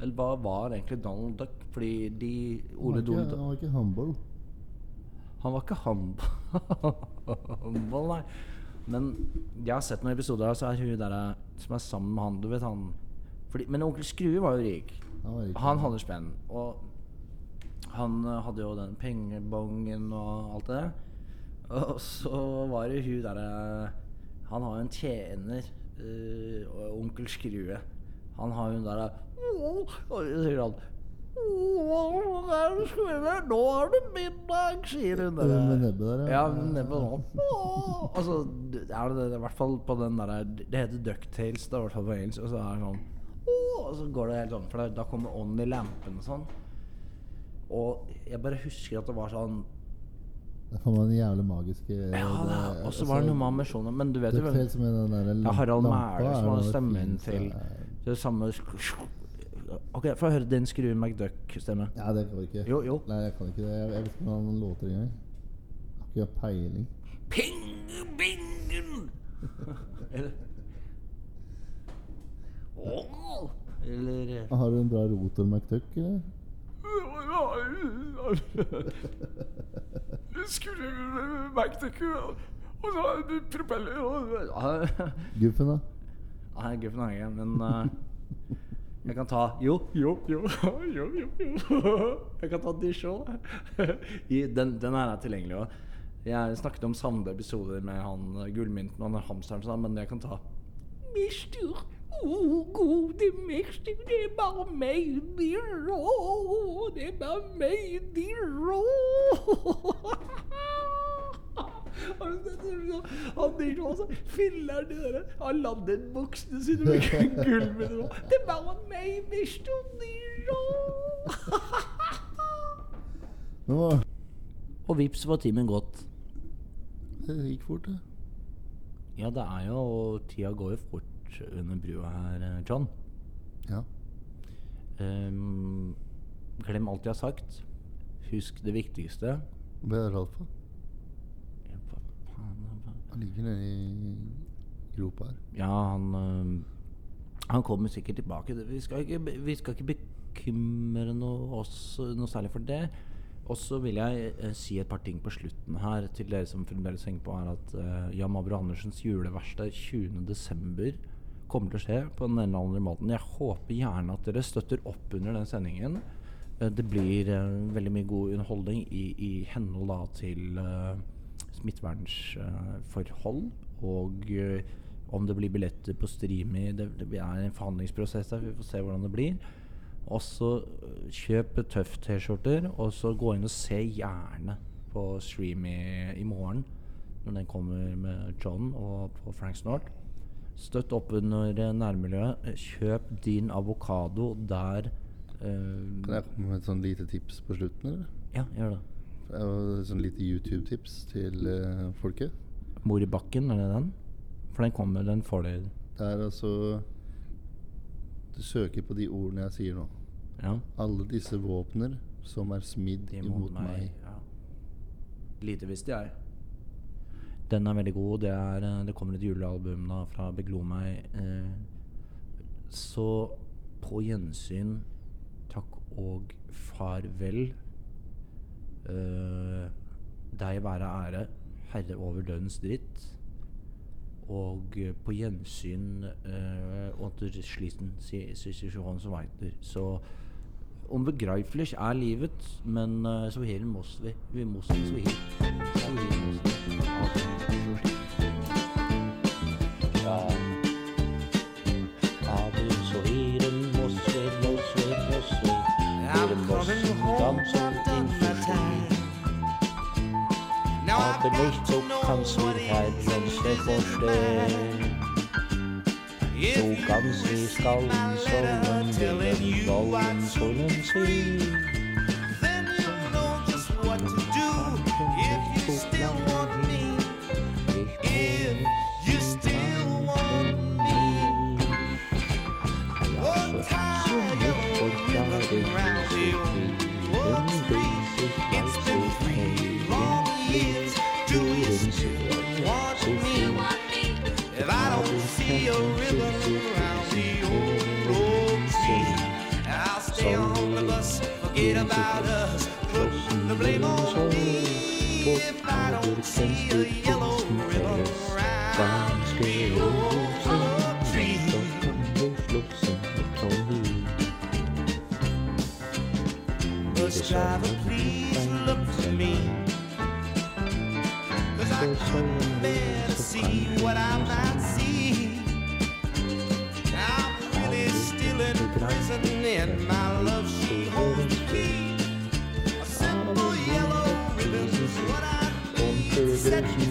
Eller hva var egentlig Donald Duck? Fordi de Han Donald ikke, han var ikke humble. Han var ikke håndball, nei. Men jeg har sett noen episoder, så er hun der som er sammen med han Du vet han fordi, Men onkel Skrue var jo rik. Han var ikke Han hadde spenn. Og han eh, hadde jo den pengebongen og alt det. Og så var det hun derre Han har jo en tjener, Øh, onkel Skrue. Han har den derre Og så sier han «Åh, er det Nå er det middag, sier hun. Med nebbet der, Ja, med nebbet nå. Altså, det er det, det, i hvert fall på den derre Det heter Ducktales, da, i hvert fall på engelsk. Og så er det sånn Og så går det helt sånn, for da- kommer ånden i lampen og sånn. Og jeg bare husker at det var sånn Det er faen den jævlig magiske Ja, det, og så var det noe med ambisjoner. Men du vet jo hvem der Harald Mæhle er som hadde det stemmen til det samme Ok, få høre din Skrue McDuck-stemme. Ja, det kan jeg ikke. Jo, jo. Nei, jeg kan ikke det. Jeg, jeg vet ikke hvordan han låter engang. Har ikke peiling. Pingebingen! Eller Åh! Eller eh, Har du en bra rotor McDuck, eller? Skrue McDuck og så har du propeller Guffen, da? Nei, guffen har jeg ikke, men eh, jeg kan ta Jo, jo, jo, jo, jo, jo. Jeg kan ta Disho. I- Den, den her er tilgjengelig òg. Jeg snakket om samme episoder med han eh, gullmynten og hamsteren, sånn, men jeg kan ta Mister, å gode mister, det er bare meg, Dijon. Det er bare meg, Dijon. Har du sett det? Han Dijon og filler de der Aladdin-buksene sine med gullmynter. og, Det var meg, Dijon. Men? Og vips var timen gått. Det gikk fort, det. Ja, det er jo Tida går jo fort under brua her, eh, John. Ja. Um, glem alt jeg har sagt. Husk det viktigste. Hva er det Ralf, da? Ja, hva faen, hva- Han ligger nede i gropa her. Ja, han øhm, Han kommer sikkert tilbake. Vi skal ikke, vi skal ikke bekymre noe, oss noe særlig for det. Og så vil jeg eh, si et par ting på slutten her til dere som fremdeles henger på, er at eh, Jan Mabro Andersens juleverksted 20.12. kommer til å skje på den ene eller andre måten. Jeg håper gjerne at dere støtter opp under den sendingen. Eh, det blir eh, veldig mye god underholdning i, i henhold da til uh, smittevernforhold. og eh, om det blir billetter på Streamy det, det er en forhandlingsprosess der. Vi får se hvordan det blir. Og så øh, kjøp tøff T-skjorter, og så gå inn og se gjerne på Streamy i morgen. Når den kommer med John og på Frank Snort. Støtt opp under eh, nærmiljøet. Kjøp din avokado der Uh, Kan jeg komme med et sånn lite tips på slutten, eller? Ja, gjør det. Et sånn lite YouTube-tips til uh, folket. Mor i bakken, er det den? For den kommer, den får dere. Det er altså Du søker på de ordene jeg sier nå. Ja. Alle disse våpner som er smidd imot imot meg. Ja. Lite visste jeg. Den er veldig god. Det, er, eh, det kommer et julealbum da fra Beglo meg. Eh, så på gjensyn, takk og farvel. Eh, deg være ære, herre over dødens dritt. Og eh, på gjensyn unter sliten situasjon som veiter. Så unbegreiflich er livet, men uh, så hele muss vi. Vi muss så hier. Nicht so kannst du halt uns nicht verstehen. So ganz wie Skallen sollen wir wollen sollen sie. Then you'll know just what to do if you about us, put the blame on me. If I don't see a yellow ribbon around the old oak tree. Bus driver, please look for me. Cause I couldn't bear to see what I might see. I'm really still in prison and my that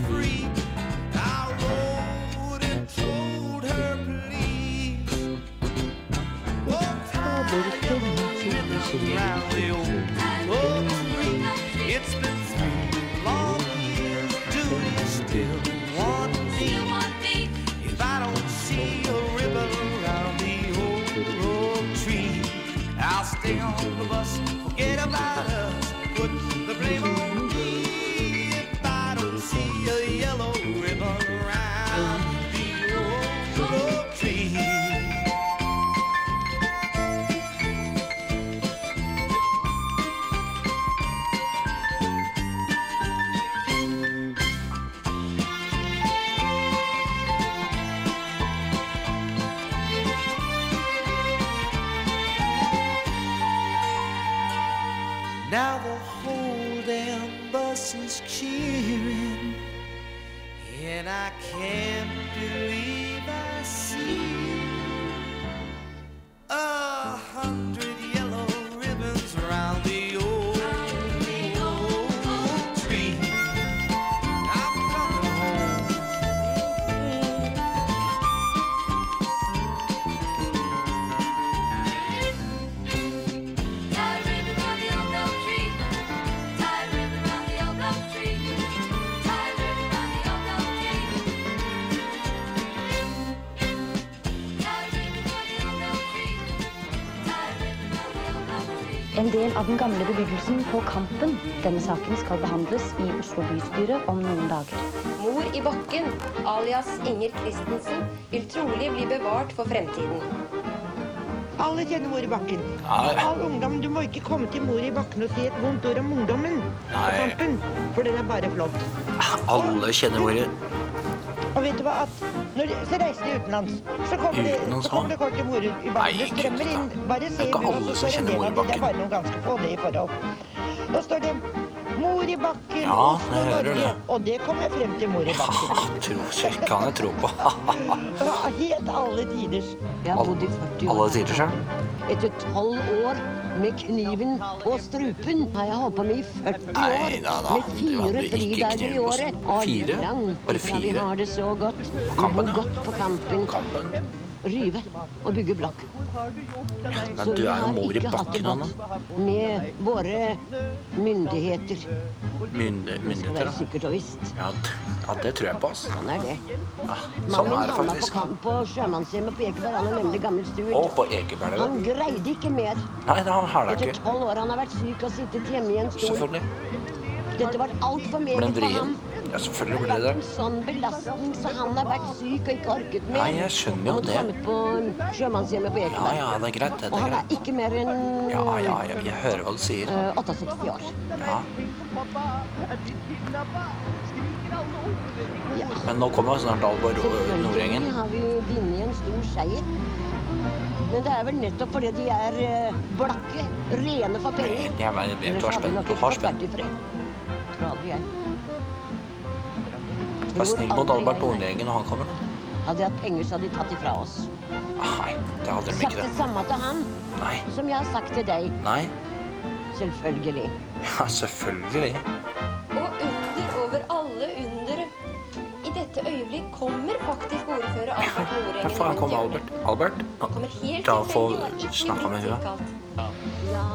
av den gamle bebyggelsen på Kampen. Denne saken skal behandles i Oslo bystyre om noen dager. Mor i bakken, alias Inger Christensen, vil trolig bli bevart for fremtiden. Alle kjenner Mor i bakken. All ungdom, Du må ikke komme til Mor i bakken og si et vondt ord om ungdommen på kampen, for den er bare flott. Alle kjenner ordet. Og vet du hva, at når de, så reiser de utenlands, så kommer, de, Utenlands, så kommer det kort til Mor i bakken. Nei, Det strømmer inn. Bare se Det er ikke i bua, alle så som står en kjenner del Mor i av de, det er bare noen ganske få, det i forhold. Nå står det Mor i bakken, Ja, Oslo, Norge. det. Og det kommer frem til Mor i bakken. Tro, kan jeg tro på. Helt alle tiders. Jeg har bodd i 40 år. Alle tiders, sjøl. Etter tolv år med kniven på strupen har jeg holdt på med i 40 Nei år. Med fire fridager i året. Fire? Bare ifra Vi fire? har det så godt. Vi Kampen, bor godt på. Kampen. Rive og bygge blokk. Men du er jo mor i bakken, Anna. med våre myndigheter. Mynde, myndigheter, sikkert og visst. Ja, ja, det tror jeg på, ass. Han er det. Ja, sånn er det havna på, faktisk. kamp på sjømannshjemmet på Ekeberg. Han er nemlig gammel stuert. Og på Ekeberg, Han greide ikke mer. Nei, det har det Etter ikke. tolv år han har vært syk og sittet hjemme i en stol. Selvfølgelig. Dette var altfor meget for ham. Ja, selvfølgelig blir det det. Sånn belastning, så han har vært syk og ikke orket mer. Nei, jeg skjønner jo det. måtte komme på sjømannshjemmet på Ja, Ekeberg. ja, det er greit. Det, Og det er han er ikke mer enn Ja, ja, jeg, jeg hører hva du sier. Uh, 68 år. Ja. Ja. Men nå kommer snart Alvor og Nordgjengen. Selvfølgelig har vi vunnet en stor seier. Men det er vel nettopp fordi de er eh, blakke, rene for penger. Jeg vet, jeg vet, du har spent. Du har spent. Tror aldri jeg. Vær snill mot Albert jeg. Når han kommer. Hadde de hatt penger, så hadde de tatt ifra oss. Nei, det hadde de ikke. Sagt det. samme til han Nei. som jeg har sagt til deg. Nei. Selvfølgelig. Ja, selvfølgelig. Og under over alle under I dette øyeblikk kommer faktisk ordfører Albert Nordengen. Ja, faen kom Albert. Albert? Kommer Da får tilfeldig og ikke snakke med henne. Ja,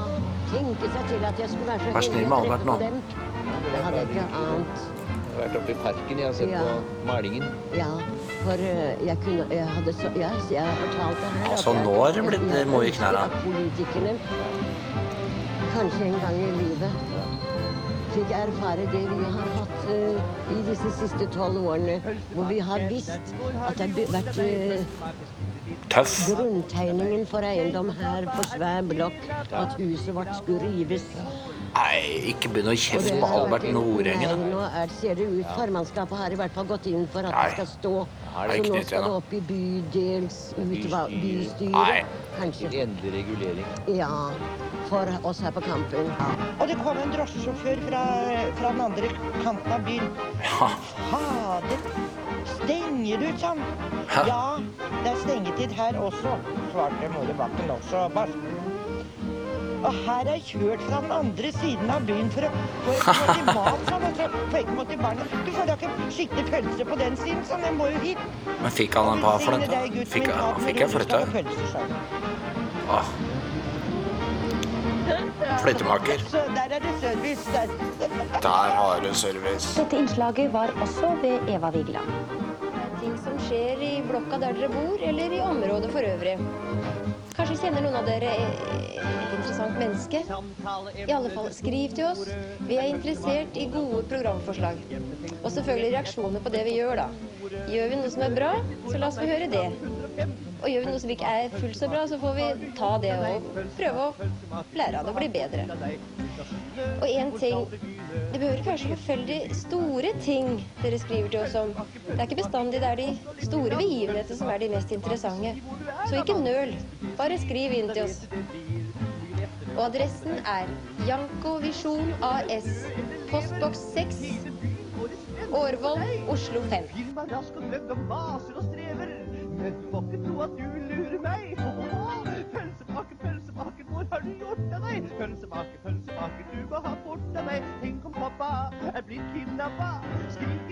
tenke seg til at jeg skulle være så Vær snill med Albert nå. Det hadde jeg ikke ant. Har vært oppe i parken, jeg har sett Ja. på malingen. Ja, for eh, jeg kunne Jeg hadde så Ja, jeg har fortalt det her. Altså, nå er det blitt, mo i knærne. Politikerne kanskje en gang i livet fikk erfare det vi har hatt uh, i disse siste tolv årene, hvor vi har visst at det har vært eh, Tøff. grunntegningen for eiendom her på svær blokk, at huset vårt skulle rives. Nei, ikke begynn å kjefte på er Albert Nordengen. Nå er, ser det ut Formannskapet har i hvert fall gått inn for at Nei. det skal stå. Nei, det Så nå skal det opp i bydels bystyret. Nei. Kanskje. Endelig regulering. Ja. For oss her på Kampen. Og det kom en drosjesjåfør fra, fra den andre kanten av byen. Ja. Fader, stenger du, sa han. Hæ? Ja, det er stengetid her også, svarte mor i bakken også. Bare. Og her er jeg kjørt fra den andre siden av byen for å få til mat, Sånn, og så På ikke måte barna. Du får da ikke skikkelig pølse på den siden, sånn. Jeg må jo hit. Men fikk han en par for den? Fikk, han fikk jeg han. Åh. Flyttemaker. Der er det service. Der. Der har du service. Dette innslaget var også ved Eva Vigeland. Ting som skjer i blokka der dere bor, eller i området for øvrig. Kanskje kjenner noen av dere et interessant menneske? I alle fall, skriv til oss. Vi er interessert i gode programforslag. Og selvfølgelig reaksjoner på det vi gjør, da. Gjør vi noe som er bra, så la oss få høre det. Og gjør vi noe som ikke er fullt så bra, så får vi ta det og prøve å lære av det og bli bedre. Og én ting Det behøver ikke være så forferdelig store ting dere skriver til oss om. Det er ikke bestandig det er de store begivenhetene som er de mest interessante. Så ikke nøl. Bare skriv inn til oss. Og adressen er Janko AS, postboks 6, Årvoll, Oslo 5. Gir meg og gløgg og maser og strever. Men får ikke tro at du lurer meg. Pølsebake, pølsebake, hvor har du gjort av deg? Pølsebake, pølsebake, du må ha bort av meg. Tenk om pappa er blitt kidnappa. Skriker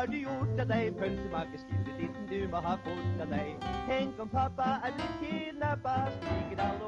har du gjort av deg? Pølsemakerskeden ditten, du må ha fått av deg. Tenk om pappa er blitt kidnappa, skriker alle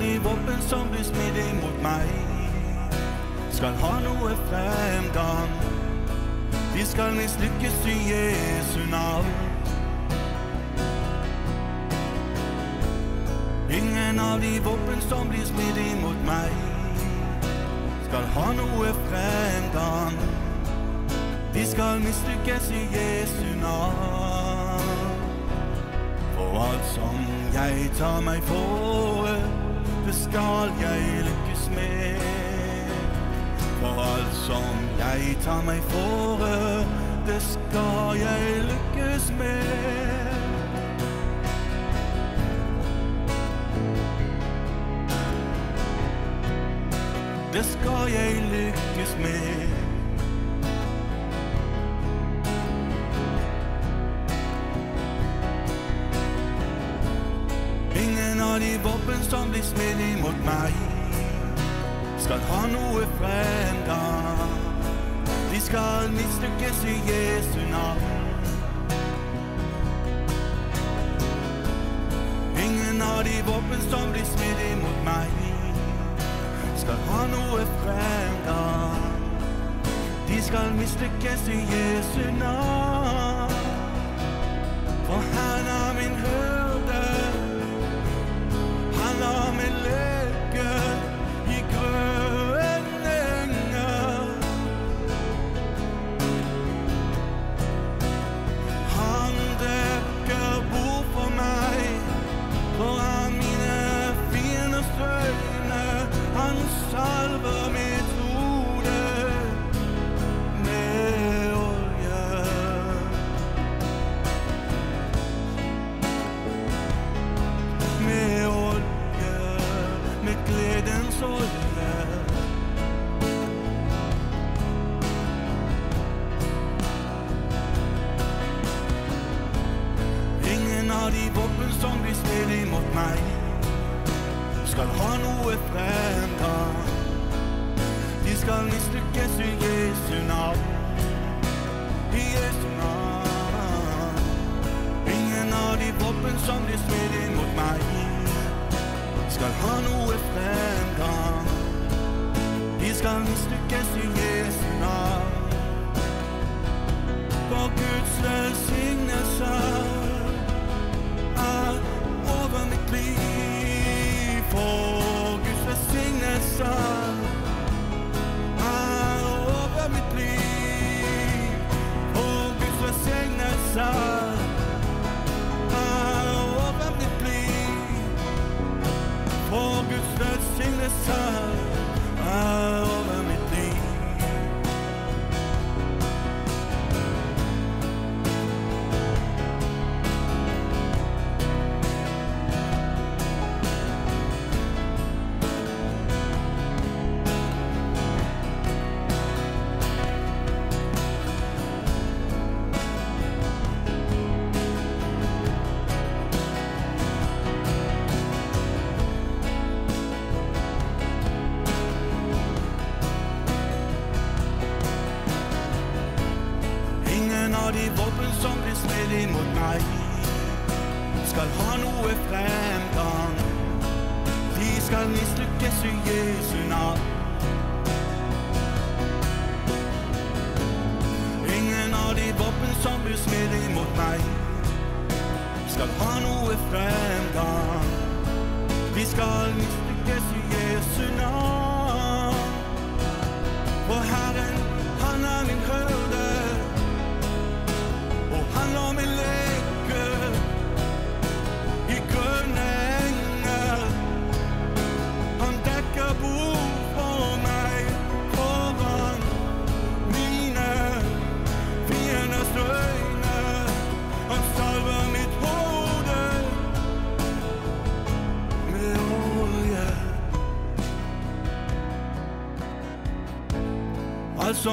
de våpen som blir smidd imot meg, skal ha noe fremgang. De skal mislykkes i Jesu navn. Ingen av de våpen som blir smidd imot meg, skal ha noe fremgang. De skal mislykkes i Jesu navn. For alt som jeg tar meg for, det skal jeg lykkes med. For alt som jeg tar meg fore, det skal jeg lykkes med. Det skal jeg lykkes med. Smidd imot meg, skal ha noe fremgang. De skal mislykkes i Jesu navn. Ingen av de våpen som blir smidd imot meg, skal ha noe fremgang. De skal mislykkes i Jesu navn.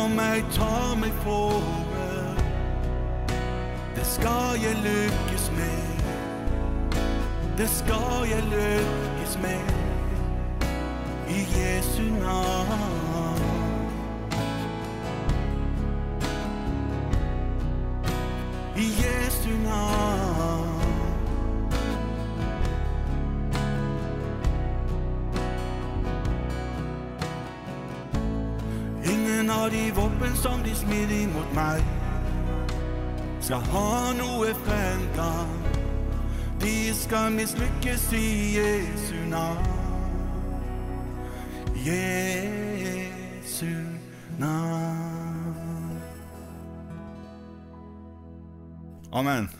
Alt ta meg for, det skal jeg lykkes smir imot meg, skal ha noe fremgang. De skal mislykkes i Jesu navn. Jesu navn. Amen.